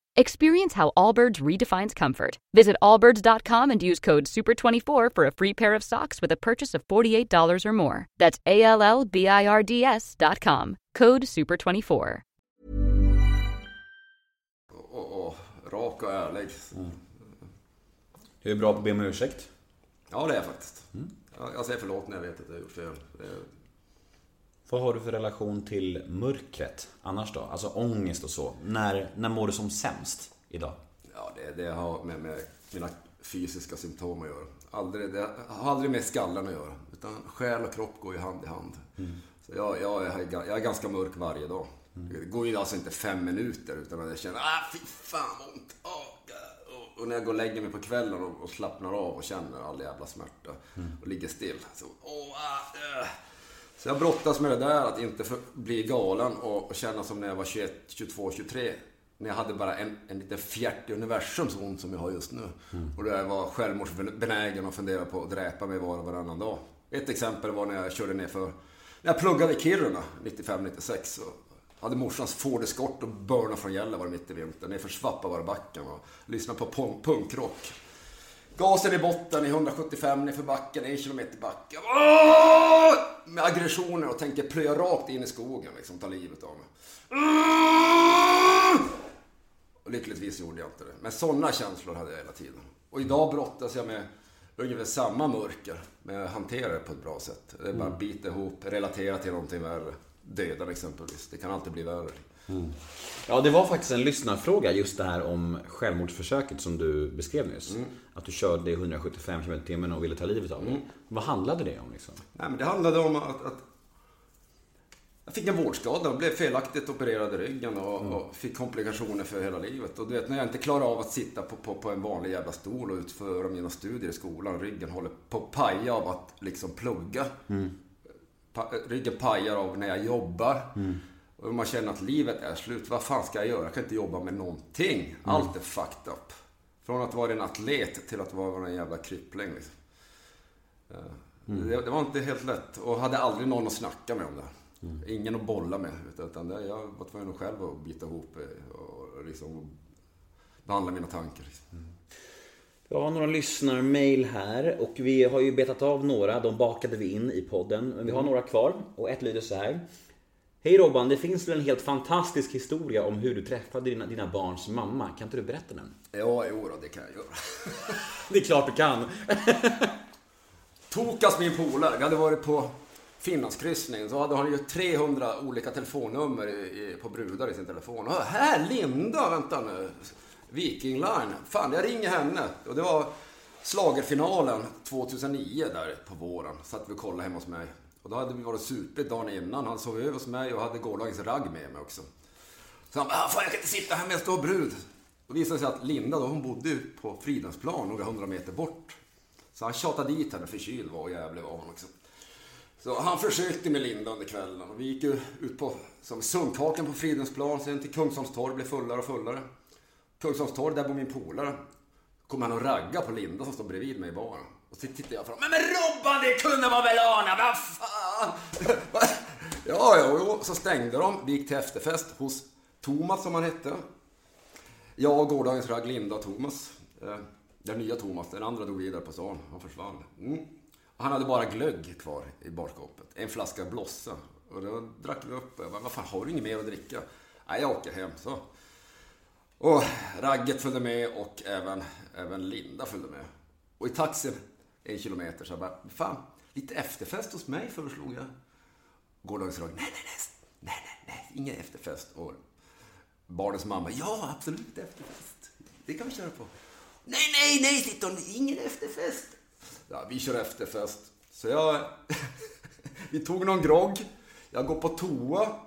Experience how Allbirds redefines comfort. Visit allbirds.com and use code SUPER24 for a free pair of socks with a purchase of $48 or more. That's A L L B I R D S.com. Code SUPER24. och, och, och rak och ärlig. Mm. Du är bra på att be om ursäkt. Ja, det är jag faktiskt. Mm. Jag, jag säger förlåt när jag vet att jag har gjort fel. Vad har du för relation till mörkret annars då? Alltså ångest och så. När, när mår du som sämst idag? ja, det, det har med, med mina fysiska symptom att göra. Aldrig, det har aldrig med skallen att göra. Utan själ och kropp går ju hand i hand. Så jag, jag, är, jag är ganska mörk varje dag. Det går ju alltså inte fem minuter utan att jag känner ah fy fan vad ont. God." och, när jag går och lägger mig på kvällen och, och slappnar av och känner all jävla smärta och ligger still. Så, åh, ah, äh. Så jag brottas med det där att inte för, bli galen och, och känna som när jag var 21, 22, 23. När jag hade bara en, en liten fjärt i universum så ont som jag har just nu. Och där jag var självmordsbenägen och funderade på att dräpa mig var och varannan dag. Ett exempel var när jag körde ner för när jag pluggade i Kiruna 95-96 så hade morsans Ford Escort och börna från Gällivare mitt i vintern nerför Svappavaarabacken och lyssnade på punk- punkrock. Gasen i botten i 175 nerför backen, en kilometer back. Åh! Med aggressioner och tänker plöja rakt in i skogen liksom, ta livet av mig. Och lyckligtvis gjorde jag inte det. Men sådana känslor hade jag hela tiden. Och idag brottas jag med ungefär samma mörker. Men jag hanterar det på ett bra sätt. Det är bara bita ihop, relatera till någonting värre. Döden exempelvis. Det kan alltid bli värre. Ja, det var faktiskt en lyssnarfråga just det här om självmordsförsöket som du beskrev nyss. Att du körde i 175 km timmen och ville ta livet av dig. Vad handlade det om liksom? Nej, men det handlade om att, att jag fick en vårdskada och blev felaktigt opererad i ryggen och, och fick komplikationer för hela livet. Och du vet, när jag inte klarar av att sitta på, på, på en vanlig jävla stol och utföra mina studier i skolan, ryggen håller på att paja av att liksom plugga. Pa, ryggen pajar av när jag jobbar. Och man känner att livet är slut. Vad fan ska jag göra? Jag kan inte jobba med någonting. Allt är fucked up. Från att vara en atlet till att vara en jävla kryppling. Liksom. Det, det var inte helt lätt och hade aldrig någon att snacka med om det. Ingen att bolla med. Utan, det, jag var tvungen själv att bita ihop eh, och liksom behandla mina tankar. Liksom. Vi har några lyssnarmail här och vi har ju betat av några. De bakade vi in i podden. Men vi har några kvar och ett lyder så här. Hej Robban, det finns väl en helt fantastisk historia om hur du träffade dina, dina barns mamma. Kan inte du berätta den? Ja, jo då, det kan jag göra. (laughs) Det är klart du kan. (laughs) Tokas min polare, vi hade varit på Finlandskryssning. Så hade han ju 300 olika telefonnummer i, i, på brudar i sin telefon. Och här, Linda, vänta nu. Viking Line. Fan, jag ringer henne. Och det var slagerfinalen 2009 där på våren. Satt vi och kollade hemma hos mig. Och då hade vi varit supit dagen innan. Han sov över hos mig och hade gårdagens ragg med mig också. Så han bara, ah, fan jag kan inte sitta här med en stor brud. Då visade det sig att Linda då, hon bodde ju på Fridhemsplan några hundra meter bort. Så han tjatade dit henne, förkyld var och jävlig var hon också. Så han försökte med Linda under kvällen och vi gick ju ut på som Sundhaken på Fridhemsplan, sen till Kungsholmstorg, blev fullare och fullare. Kungsholmstorg, där bor min polare. Kommer han och ragga på Linda som står bredvid mig i baren. Och så tittar jag fram. Men, men Robban, det kunde man väl ana? Vad fan? (laughs) ja, ja, jo. Så stängde de. Vi gick till efterfest hos Thomas som han hette. Jag och gårdagens ragg Linda och Thomas. Eh, den nya Thomas, den andra dog vidare på stan. Han försvann. Mm. Han hade bara glögg kvar i barskåpet. En flaska Blossa. Och då drack vi upp. Jag bara, vad fan, har du inget mer att dricka? Nej, jag åker hem. Så. Och Ragget följde med och även, även Linda följde med. Och i taxin, en kilometer, så jag bara, fan, lite efterfest hos mig föreslog jag. Gårdagens radio, nej, nej, nej, nej, nej, ingen efterfest. Och barnens mamma, ja, absolut efterfest. Det kan vi köra på. Nej, nej, nej, Sitton, ingen efterfest. Ja, vi kör efterfest. Så jag... (laughs) vi tog någon grogg. Jag går på toa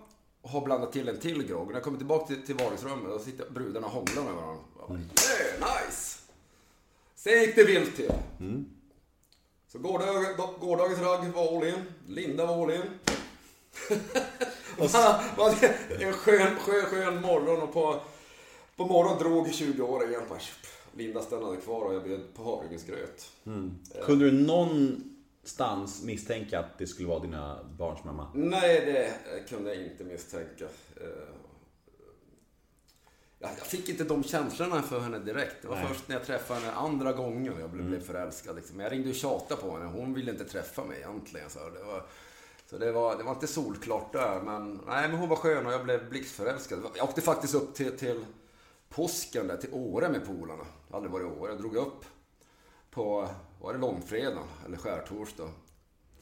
och har blandat till en till grogg. När jag kommer tillbaka till, till vardagsrummet, då sitter brudarna och hånglar med varandra. Bara, yeah, nice! Sen gick det vilt till. Så gårdag, gårdagens ragg var all in. Linda var all in. (laughs) Man- en skön, skön, skön morgon och på, på morgonen drog 20 år igen. Bara, Linda stannade kvar och jag bjöd på havregrynsgröt. Kunde du någonstans misstänka att det skulle vara dina barns mamma? Nej, det kunde jag inte misstänka. Jag fick inte de känslorna för henne direkt. Det var Nej. först när jag träffade henne andra gången jag blev, blev förälskad. Liksom. Jag ringde och tjatade på henne. Hon ville inte träffa mig egentligen. Så det var, så det var, det var inte solklart där. Men, nej, men hon var skön och jag blev blixtförälskad. Jag åkte faktiskt upp till, till påsken där, till Åre med polarna. Jag hade aldrig varit i Åre. Jag drog upp på, var det långfredagen eller skärtorsdag.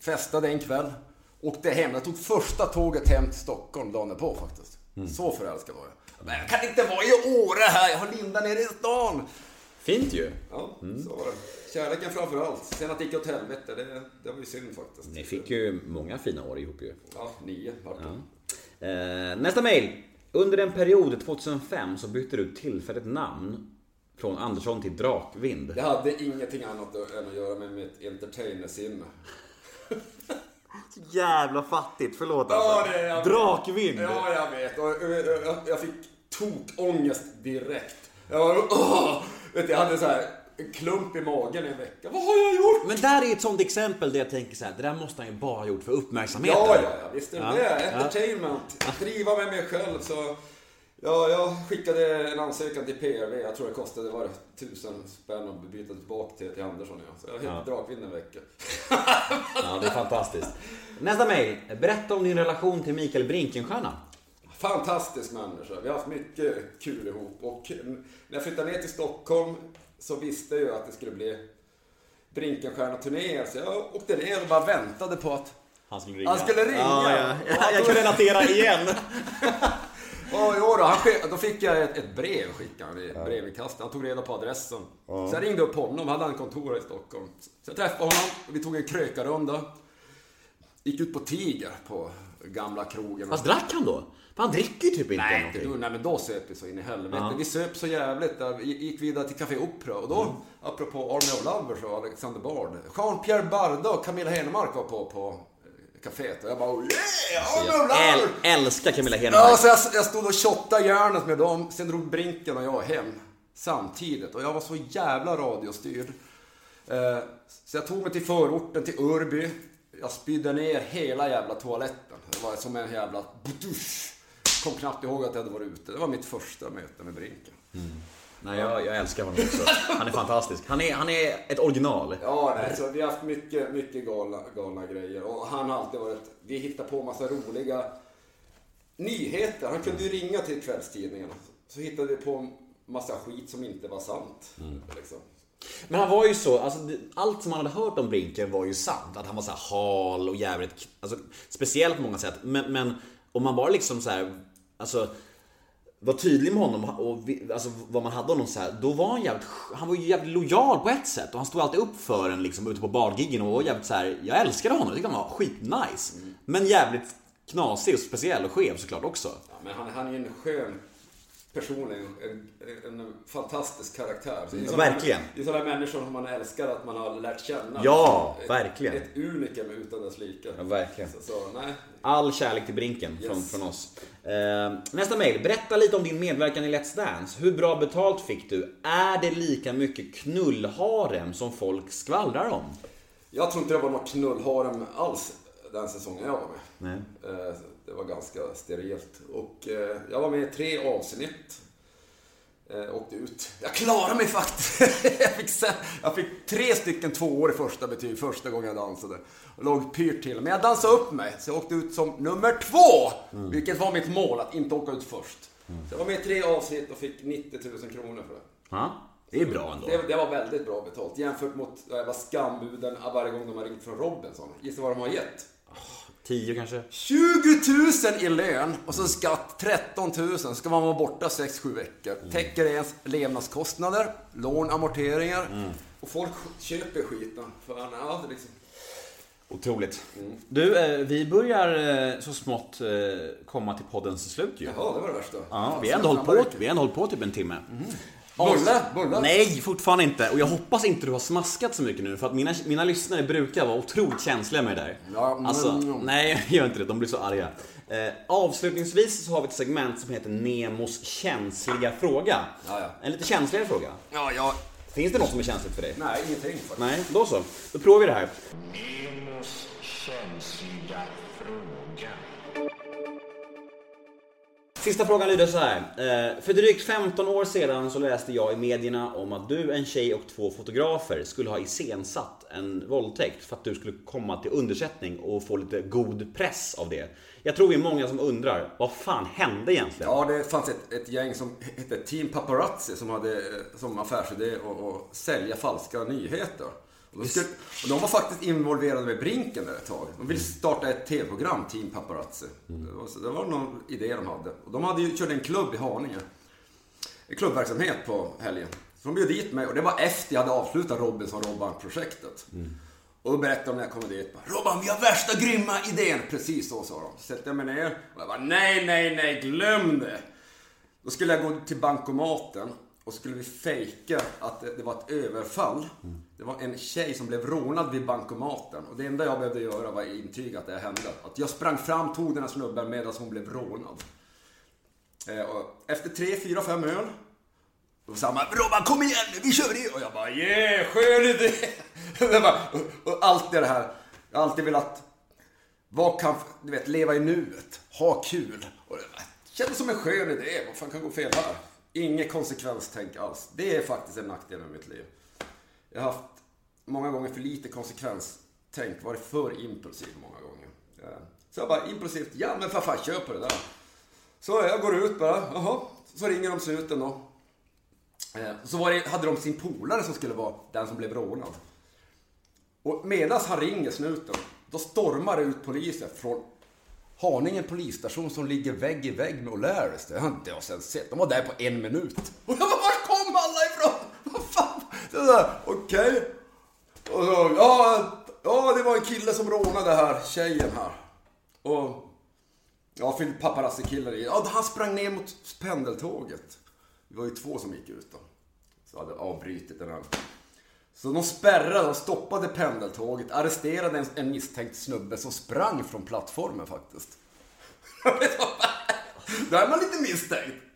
Festade en kväll. Åkte hem. Jag tog första tåget hem till Stockholm dagen på faktiskt. Så förälskad var jag. Men jag kan inte vara i Åre här. Jag har Linda nere i stan. Fint ju. Ja, så var det. Kärleken framför allt. Sen att det gick åt helvete, det, det var ju synd faktiskt. Ni fick ju många fina år ihop ju. Ja, nio vart det. Eh, nästa mail. Under en period 2005 så bytte du tillfälligt namn från Andersson till Drakvind. Det hade ingenting annat än att göra med mitt entertainersinne. (laughs) Jävla fattigt, förlåt Ja, det jag. Drakvind! Ja, jag vet. Och, jag, jag fick tokångest direkt. Jag, var, åh, vet du, jag hade så här en klump i magen i en vecka. Vad har jag gjort? Men där är ett sånt exempel där jag tänker så här, det där måste han ju bara ha gjort för uppmärksamheten. Ja, ja, ja, visst är det Ja, det. ja. Entertainment. Driva med mig själv. Så, ja, jag skickade en ansökan till PRV. Jag tror det kostade var tusen spänn att byta tillbaka till, till Andersson. Ja. Så jag hette Ja. Drakvind en vecka. Ja, det är fantastiskt. Nästa mail. Berätta om din relation till Mikael Brinkenstierna. Fantastisk människa. Vi har haft mycket kul ihop. Och när jag flyttade ner till Stockholm så visste jag att det skulle bli Brinkenstierna-turnéer. Så jag åkte ner och bara väntade på att Han skulle ringa. Han skulle ringa. Ja, ja. Jag tog- kan relatera igen. (laughs) Ja, jo då, han skick, då fick jag ett, ett brev skickade han i brevinkastet. Han tog reda på adressen. Så jag ringde upp honom, hade han kontor i Stockholm. Så jag träffade honom, och vi tog en krökarrunda. Gick ut på Tiger på gamla krogen. Fast drack han då? För han dricker ju typ inte Nej, någonting. då, nej, men då söp vi så in i helvete. Ja. Vi söp så jävligt. Där. Vi gick vidare till Café Opera och då, Mm. apropå Army of Lovers och Alexander Bard. Jean-Pierre Barda och Camilla Henemark var på, på kaféet och jag bara yeah, Jag äl- älskar Camilla Henemark. Ja, så jag, jag stod och shottade järnet med dem. Sen drog Brinken och jag hem samtidigt. Och jag var så jävla radiostyrd. Eh, så jag tog mig till förorten, till Örby. Jag spydde ner hela jävla toaletten. Det var som en jävla... Kom knappt ihåg att jag hade varit ute. Det var mitt första möte med Brinken. Nej, jag, jag älskar honom också. Han är fantastisk. Han är, han är ett original. Ja, nej, så vi har haft mycket, mycket galna, galna grejer. Och han har alltid varit... Vi hittar på massa roliga nyheter. Han kunde ju ringa till kvällstidningarna. Så hittade vi på massa skit som inte var sant. Liksom. Men han var ju så, alltså, allt som man hade hört om Brinken var ju sant. Att han var så här hal och jävligt, alltså, speciellt på många sätt. Men, men om man bara liksom så här, alltså var tydlig med honom och vi, alltså, vad man hade honom så här, då var han jävligt, han var ju jävligt lojal på ett sätt och han stod alltid upp för en liksom ute på bargiggen och var jävligt så här, jag älskade honom, jag tyckte han var skitnice. Men jävligt knasig och speciell och skev såklart också. Ja, men han, han är ju en skön person, en, en, fantastisk karaktär. Så det är Ja, sådana- verkligen. Det är sådana människor som man älskar att man har lärt känna. Ja, ett, verkligen. Ett unikum utan dess like. Ja, verkligen. Så, så. All kärlek till Brinken från, Yes. från oss. Eh, nästa mail. Berätta lite om din medverkan i Let's Dance. Hur bra betalt fick du? Är det lika mycket knullharem som folk skvallrar om? Jag tror inte det var något knullharem alls den säsongen jag var med. Nej. Eh, Det var ganska sterilt. Och eh, jag var med i tre avsnitt. Eh, åkte ut. Jag klarade mig faktiskt. (laughs) jag, fick sen, jag fick tre stycken tvåor i första betyg första gången jag dansade. Och låg pyrt till. Men jag dansade upp mig, så jag åkte ut som nummer två. Vilket var mitt mål, att inte åka ut först. Så jag var med i tre avsnitt och fick 90 000 kronor för det. Ja, det är bra ändå. Det, det var väldigt bra betalt jämfört mot jag var skambuden varje gång de har ringt från Robinson. Gissa vad de har gett? 10 kanske? 20 000 i lön och så skatt 13 000. Så ska man vara borta 6-7 veckor. Täcker ens levnadskostnader, lån, amorteringar. Och folk köper skiten. För, är liksom... Otroligt. Du, eh, vi börjar eh, så smått eh, komma till poddens slut ju. Jaha, det var det värsta. Ja, vi har ändå hållit på, vi ändå hållit på typ en timme. Bulle, bulle. Nej, fortfarande inte. Och jag hoppas inte du har smaskat så mycket nu för att mina, mina lyssnare brukar vara otroligt känsliga med det där. Ja, men- alltså, nej, (laughs) gör inte det. De blir så arga. Eh, avslutningsvis så har vi ett segment som heter Nemos känsliga fråga. Ja, ja. En lite känsligare fråga. Ja, ja. Finns det något som är känsligt för dig? Nej, ingenting faktiskt. Nej, då så. Då provar vi det här. Nemos känsliga Sista frågan lyder så här. Eh, för drygt 15 år sedan så läste jag i medierna om att du, en tjej och två fotografer skulle ha iscensatt en våldtäkt för att du skulle komma till undersättning och få lite god press av det. Jag tror vi är många som undrar, vad fan hände egentligen? Ja, det fanns ett, ett gäng som hette Team Paparazzi som hade eh, som affärsidé att sälja falska nyheter. Och de, skulle, och de var faktiskt involverade med Brinken där ett tag. De ville starta ett tv-program, Team Paparazzi. Det, var, så det var någon idé de hade. Och de hade ju kört en klubb i Haninge. En klubbverksamhet på helgen. Så de bjöd dit mig och det var efter jag hade avslutat Robinson-Robban-projektet. Och då berättade de när jag kom dit. bara, Robban, vi har värsta grymma idén! Precis så sa de. Så sätter jag mig ner och jag bara, nej, nej, nej, glöm det! Då skulle jag gå till bankomaten och skulle vi fejka att det det var ett överfall. Det var en tjej som blev rånad vid bankomaten. Och det enda jag behövde göra var att intyga att det hände. Att jag sprang fram, tog den här snubben medan hon blev rånad. Eh, efter tre, fyra, fem öl då sa man Robban kom igen nu, vi kör det! Och jag bara yeah, skön idé! Och, och allt det här, jag har alltid velat vad kan, du vet, leva i nuet, ha kul. Och det kändes som en skön idé, vad fan kan gå fel här? Inget konsekvenstänk alls. Det är faktiskt en nackdel med mitt liv. Jag har haft många gånger för lite konsekvenstänk, varit för impulsiv många gånger. Eh, så jag bara impulsivt, ja men för fan kör på det där. Så jag går ut bara, jaha, så ringer de snuten då. Eh, så var det, hade de sin polare som skulle vara den som blev rånad. Och medan han ringer snuten, då stormar det ut poliser från Haninge polisstation som ligger vägg i vägg med O'Larrys. Det har inte jag sen sett. De var där på en minut. (laughs) Och jag bara, var kom alla ifrån? Vad fan? Okej, okay. Okej. Och så, ja, ja, det var en kille som rånade här, tjejen här. Och, ja, för paparazzi-killar i. Ja, han sprang ner mot pendeltåget. Det var ju två som gick ut då. Så hade avbrutit den här. Så de spärrade och stoppade pendeltåget, arresterade en, en misstänkt snubbe som sprang från plattformen faktiskt. (laughs) Då är man lite misstänkt.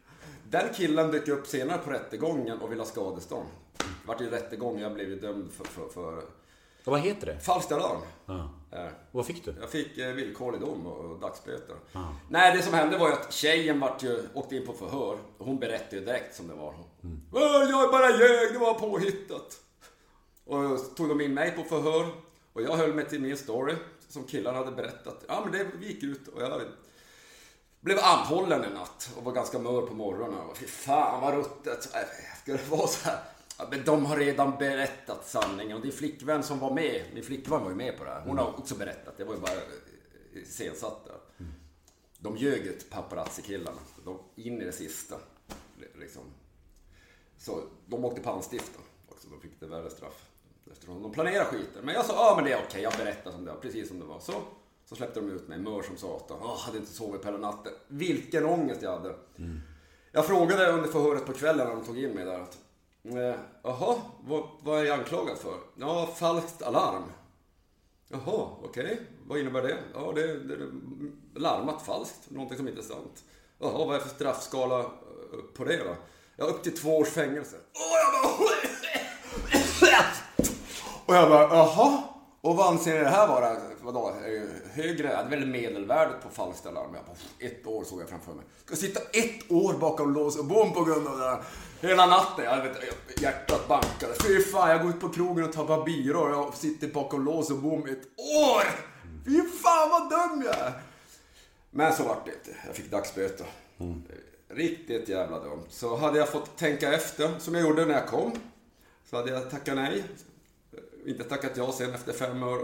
Den killen dök upp senare på rättegången och ville ha skadestånd. Det vart ju rättegång, jag blev ju dömd för, för, för Och vad heter det? falskt alarm. Ja. Eh, Vad fick du? Jag fick eh, villkorlig dom och, och dagsböter. Nej, det som hände var ju att tjejen vart ju, åkte in på förhör. Och hon berättade ju direkt som det var. "Äh, Jag är bara ljög, det var påhittat. Och så tog de in mig på förhör. Och jag höll mig till min story som killarna hade berättat. Ja, men det gick ut och jag blev anhållen en natt och var ganska mör på morgonen. Och fy fan vad ruttet. Äh, Ska det vara så här? Ja, men de har redan berättat sanningen. Och din flickvän som var med, min flickvän var ju med på det här. Hon har också berättat. Det var ju bara eh, iscensatt där. De ljög ut paparazzi-killarna. De, in i det sista. Liksom. Så de åkte pannstiften också. De fick det värre straff. Eftersom de planerade skiten. Men jag sa, ja men det är okej, jag berättar som det var, precis som det var. Så, så släppte de ut mig, mör som satan. Åh, hade inte sovit på hela natten. Vilken ångest jag hade. Jag frågade under förhöret på kvällen när de tog in mig där att, eh, jaha, vad, vad är jag anklagad för? Ja, falskt alarm. Jaha, okej. Vad innebär det? Ja, det är larmat falskt, någonting som inte är sant. Jaha, vad är det för straffskala eh, på det då? Ja, upp till två års fängelse. Och jag bara... (laughs) Och jag bara, jaha? Och vad anser ni det här vara? Vadå? Högre? Det är väl medelvärdet på falskt alarm. Jag bara, ett år såg jag framför mig. Ska sitta ett år bakom lås och bom på grund av det här. Hela natten. Jag vet, hjärtat bankade. Fy fan, jag går ut på krogen och byrå och jag sitter bakom lås och bom ett år! Fy fan vad dum jag är! Men så vart det inte. Jag fick dagsböter. Riktigt jävla dumt. Så hade jag fått tänka efter, som jag gjorde när jag kom, så hade jag tackat nej. Inte tackat ja sen efter fem år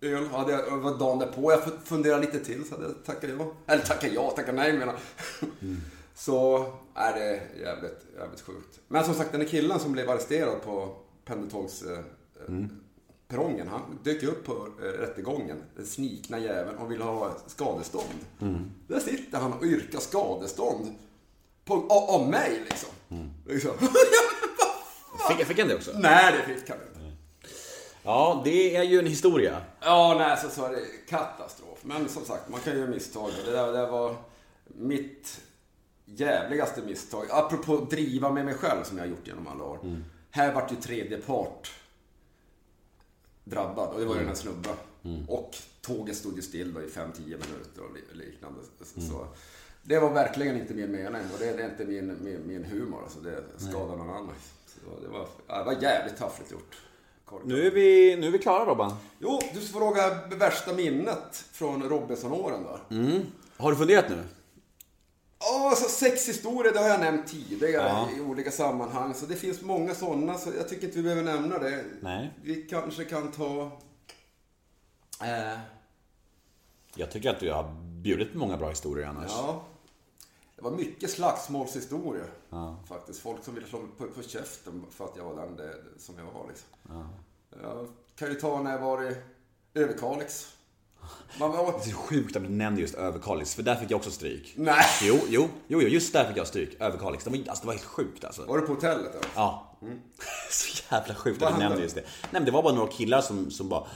öl. Hade jag, var dagen därpå jag funderade lite till så hade jag tackat ja. Eller tackat ja, tackat nej menar (laughs) Så är det jävligt, jävligt sjukt. Men som sagt den där killen som blev arresterad på pendeltågs eh, eh, perrongen. Han dök upp på eh, rättegången, den snikna jäveln, och ville ha skadestånd. Där sitter han och yrkar skadestånd. På, av, av mig liksom. liksom. (laughs) Fick, fick han det också? Nej, det fick han inte. Ja, det är ju en historia. Ja, nej, så, så är det katastrof. Men som sagt, man kan göra misstag. Det där, det där var mitt jävligaste misstag. Apropå driva med mig själv som jag har gjort genom alla år. Här vart ju tredje part drabbad och det var ju den här snubben. Och tåget stod ju still då i 5-10 minuter och li- liknande. Så, så det var verkligen inte min mening och det är inte min, min, min humor. Alltså det skadar någon annan. Så det, var, det var jävligt taffligt gjort. Korkat. Nu är vi, nu är vi klara Robban. Jo, du får fråga värsta minnet från Robinson-åren då. Har du funderat nu? Ja, alltså sexhistorier, det har jag nämnt tidigare Ja. i olika sammanhang. Så det finns många sådana, så jag tycker inte vi behöver nämna det. Nej. Vi kanske kan ta... Eh, Jag tycker att du har bjudit på många bra historier annars. ja. Det var mycket slagsmålshistorier. Faktiskt. Folk som ville slå mig på, på käften för att jag var den det, som jag var. Liksom. Jag kan ju ta när jag var i Överkalix. Man var... Det är sjukt att du nämnde just Överkalix, för där fick jag också stryk. Nej! Jo, jo, jo, just där fick jag stryk. Överkalix. Det var, alltså, det var helt sjukt alltså. Var du på hotellet? Eller? Ja. (laughs) Så jävla sjukt att du nämnde just det. Nej men det var bara några killar som, som bara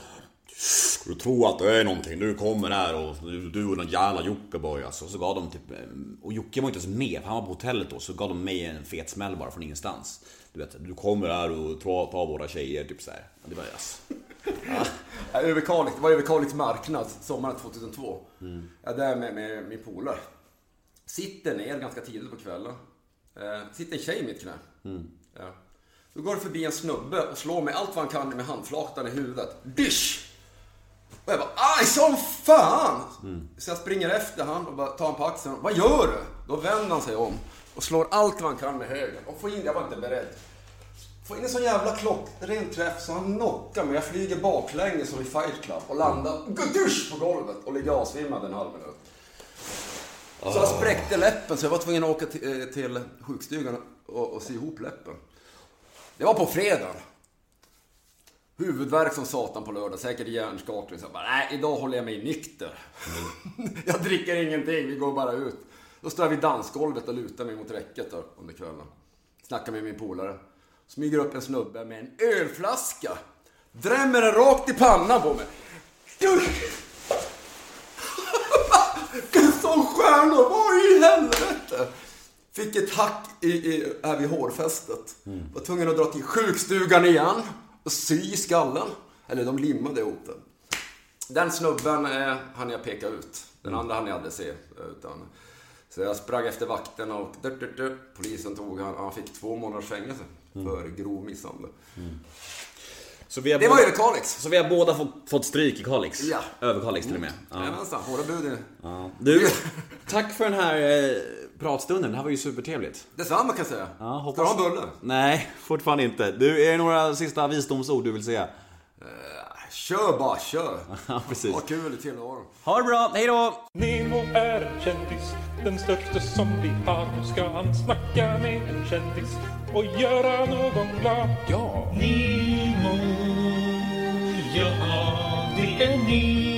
du tror att det är någonting, du kommer här och du, och den jävla Jockiboi alltså. Så gav de typ, eh, och Jocke var inte ens med, för han var på hotellet då. Så gav de mig en fet smäll bara från ingenstans. Du vet, du kommer här och tar, tar våra tjejer, typ såhär. Det var alltså. Ja, Överkalix, det var Överkalix marknad sommaren 2002. Jag är där med, med min polare. Sitter ner ganska tidigt på kvällen. Eh, sitter en tjej i mitt knä. Ja. Då går det förbi en snubbe och slår mig allt vad han kan med handflatan i huvudet. Dysch! Och jag bara aj som fan! Så jag springer efter han och bara tar han på axeln. Vad gör du? Då vänder han sig om och slår allt vad han kan med höger. Och får in, jag var inte beredd. Får in en sån jävla klockren träff så han knockar mig. Jag flyger baklänges som i Fight Club och landar dusch på golvet och ligger avsvimmad en halv minut. Så jag spräckte läppen så jag var tvungen att åka till, eh, till sjukstugan och, och sy ihop läppen. Det var på fredag. Huvudvärk som satan på lördag, säkert hjärnskakning. Så jag bara, nej, idag håller jag mig nykter. (laughs) jag dricker ingenting, vi går bara ut. Då står jag vid dansgolvet och lutar mig mot räcket då, under kvällen. Snackar med min polare. Smyger upp en snubbe med en ölflaska. Drämmer den rakt i pannan på mig. (laughs) Sån stjärna! Vad i helvete? Fick ett hack i, i, här vid hårfästet. Var tvungen att dra till sjukstugan igen och sy i skallen. Eller de limmade ihop den. Den snubben eh, hann jag peka ut. Den andra hann jag aldrig se. Utan, så jag sprang efter vakten och dut, dut, dut. polisen tog han. Han fick två månaders fängelse för grov misshandel. Så vi har Det båda, var Överkalix. Så vi har båda fått, fått stryk i Kalix? Ja. Överkalix till och med. Ja. Jajamensan, hårda bud. Ja. Du, tack för den här eh, pratstunden. Det här var ju supertrevligt. Detsamma kan jag säga. Ja, Ska du ha en bulle? Nej, fortfarande inte. Du, är det några sista visdomsord du vill säga? Kör bara, kör. (laughs) Ja, precis. Ha kul i tillvaron. Ha det bra, hej då! Nemo är en kändis, den största som vi har. Nu ska han snacka med en kändis och göra någon glad. Ja! Nemo, ja det är Nemo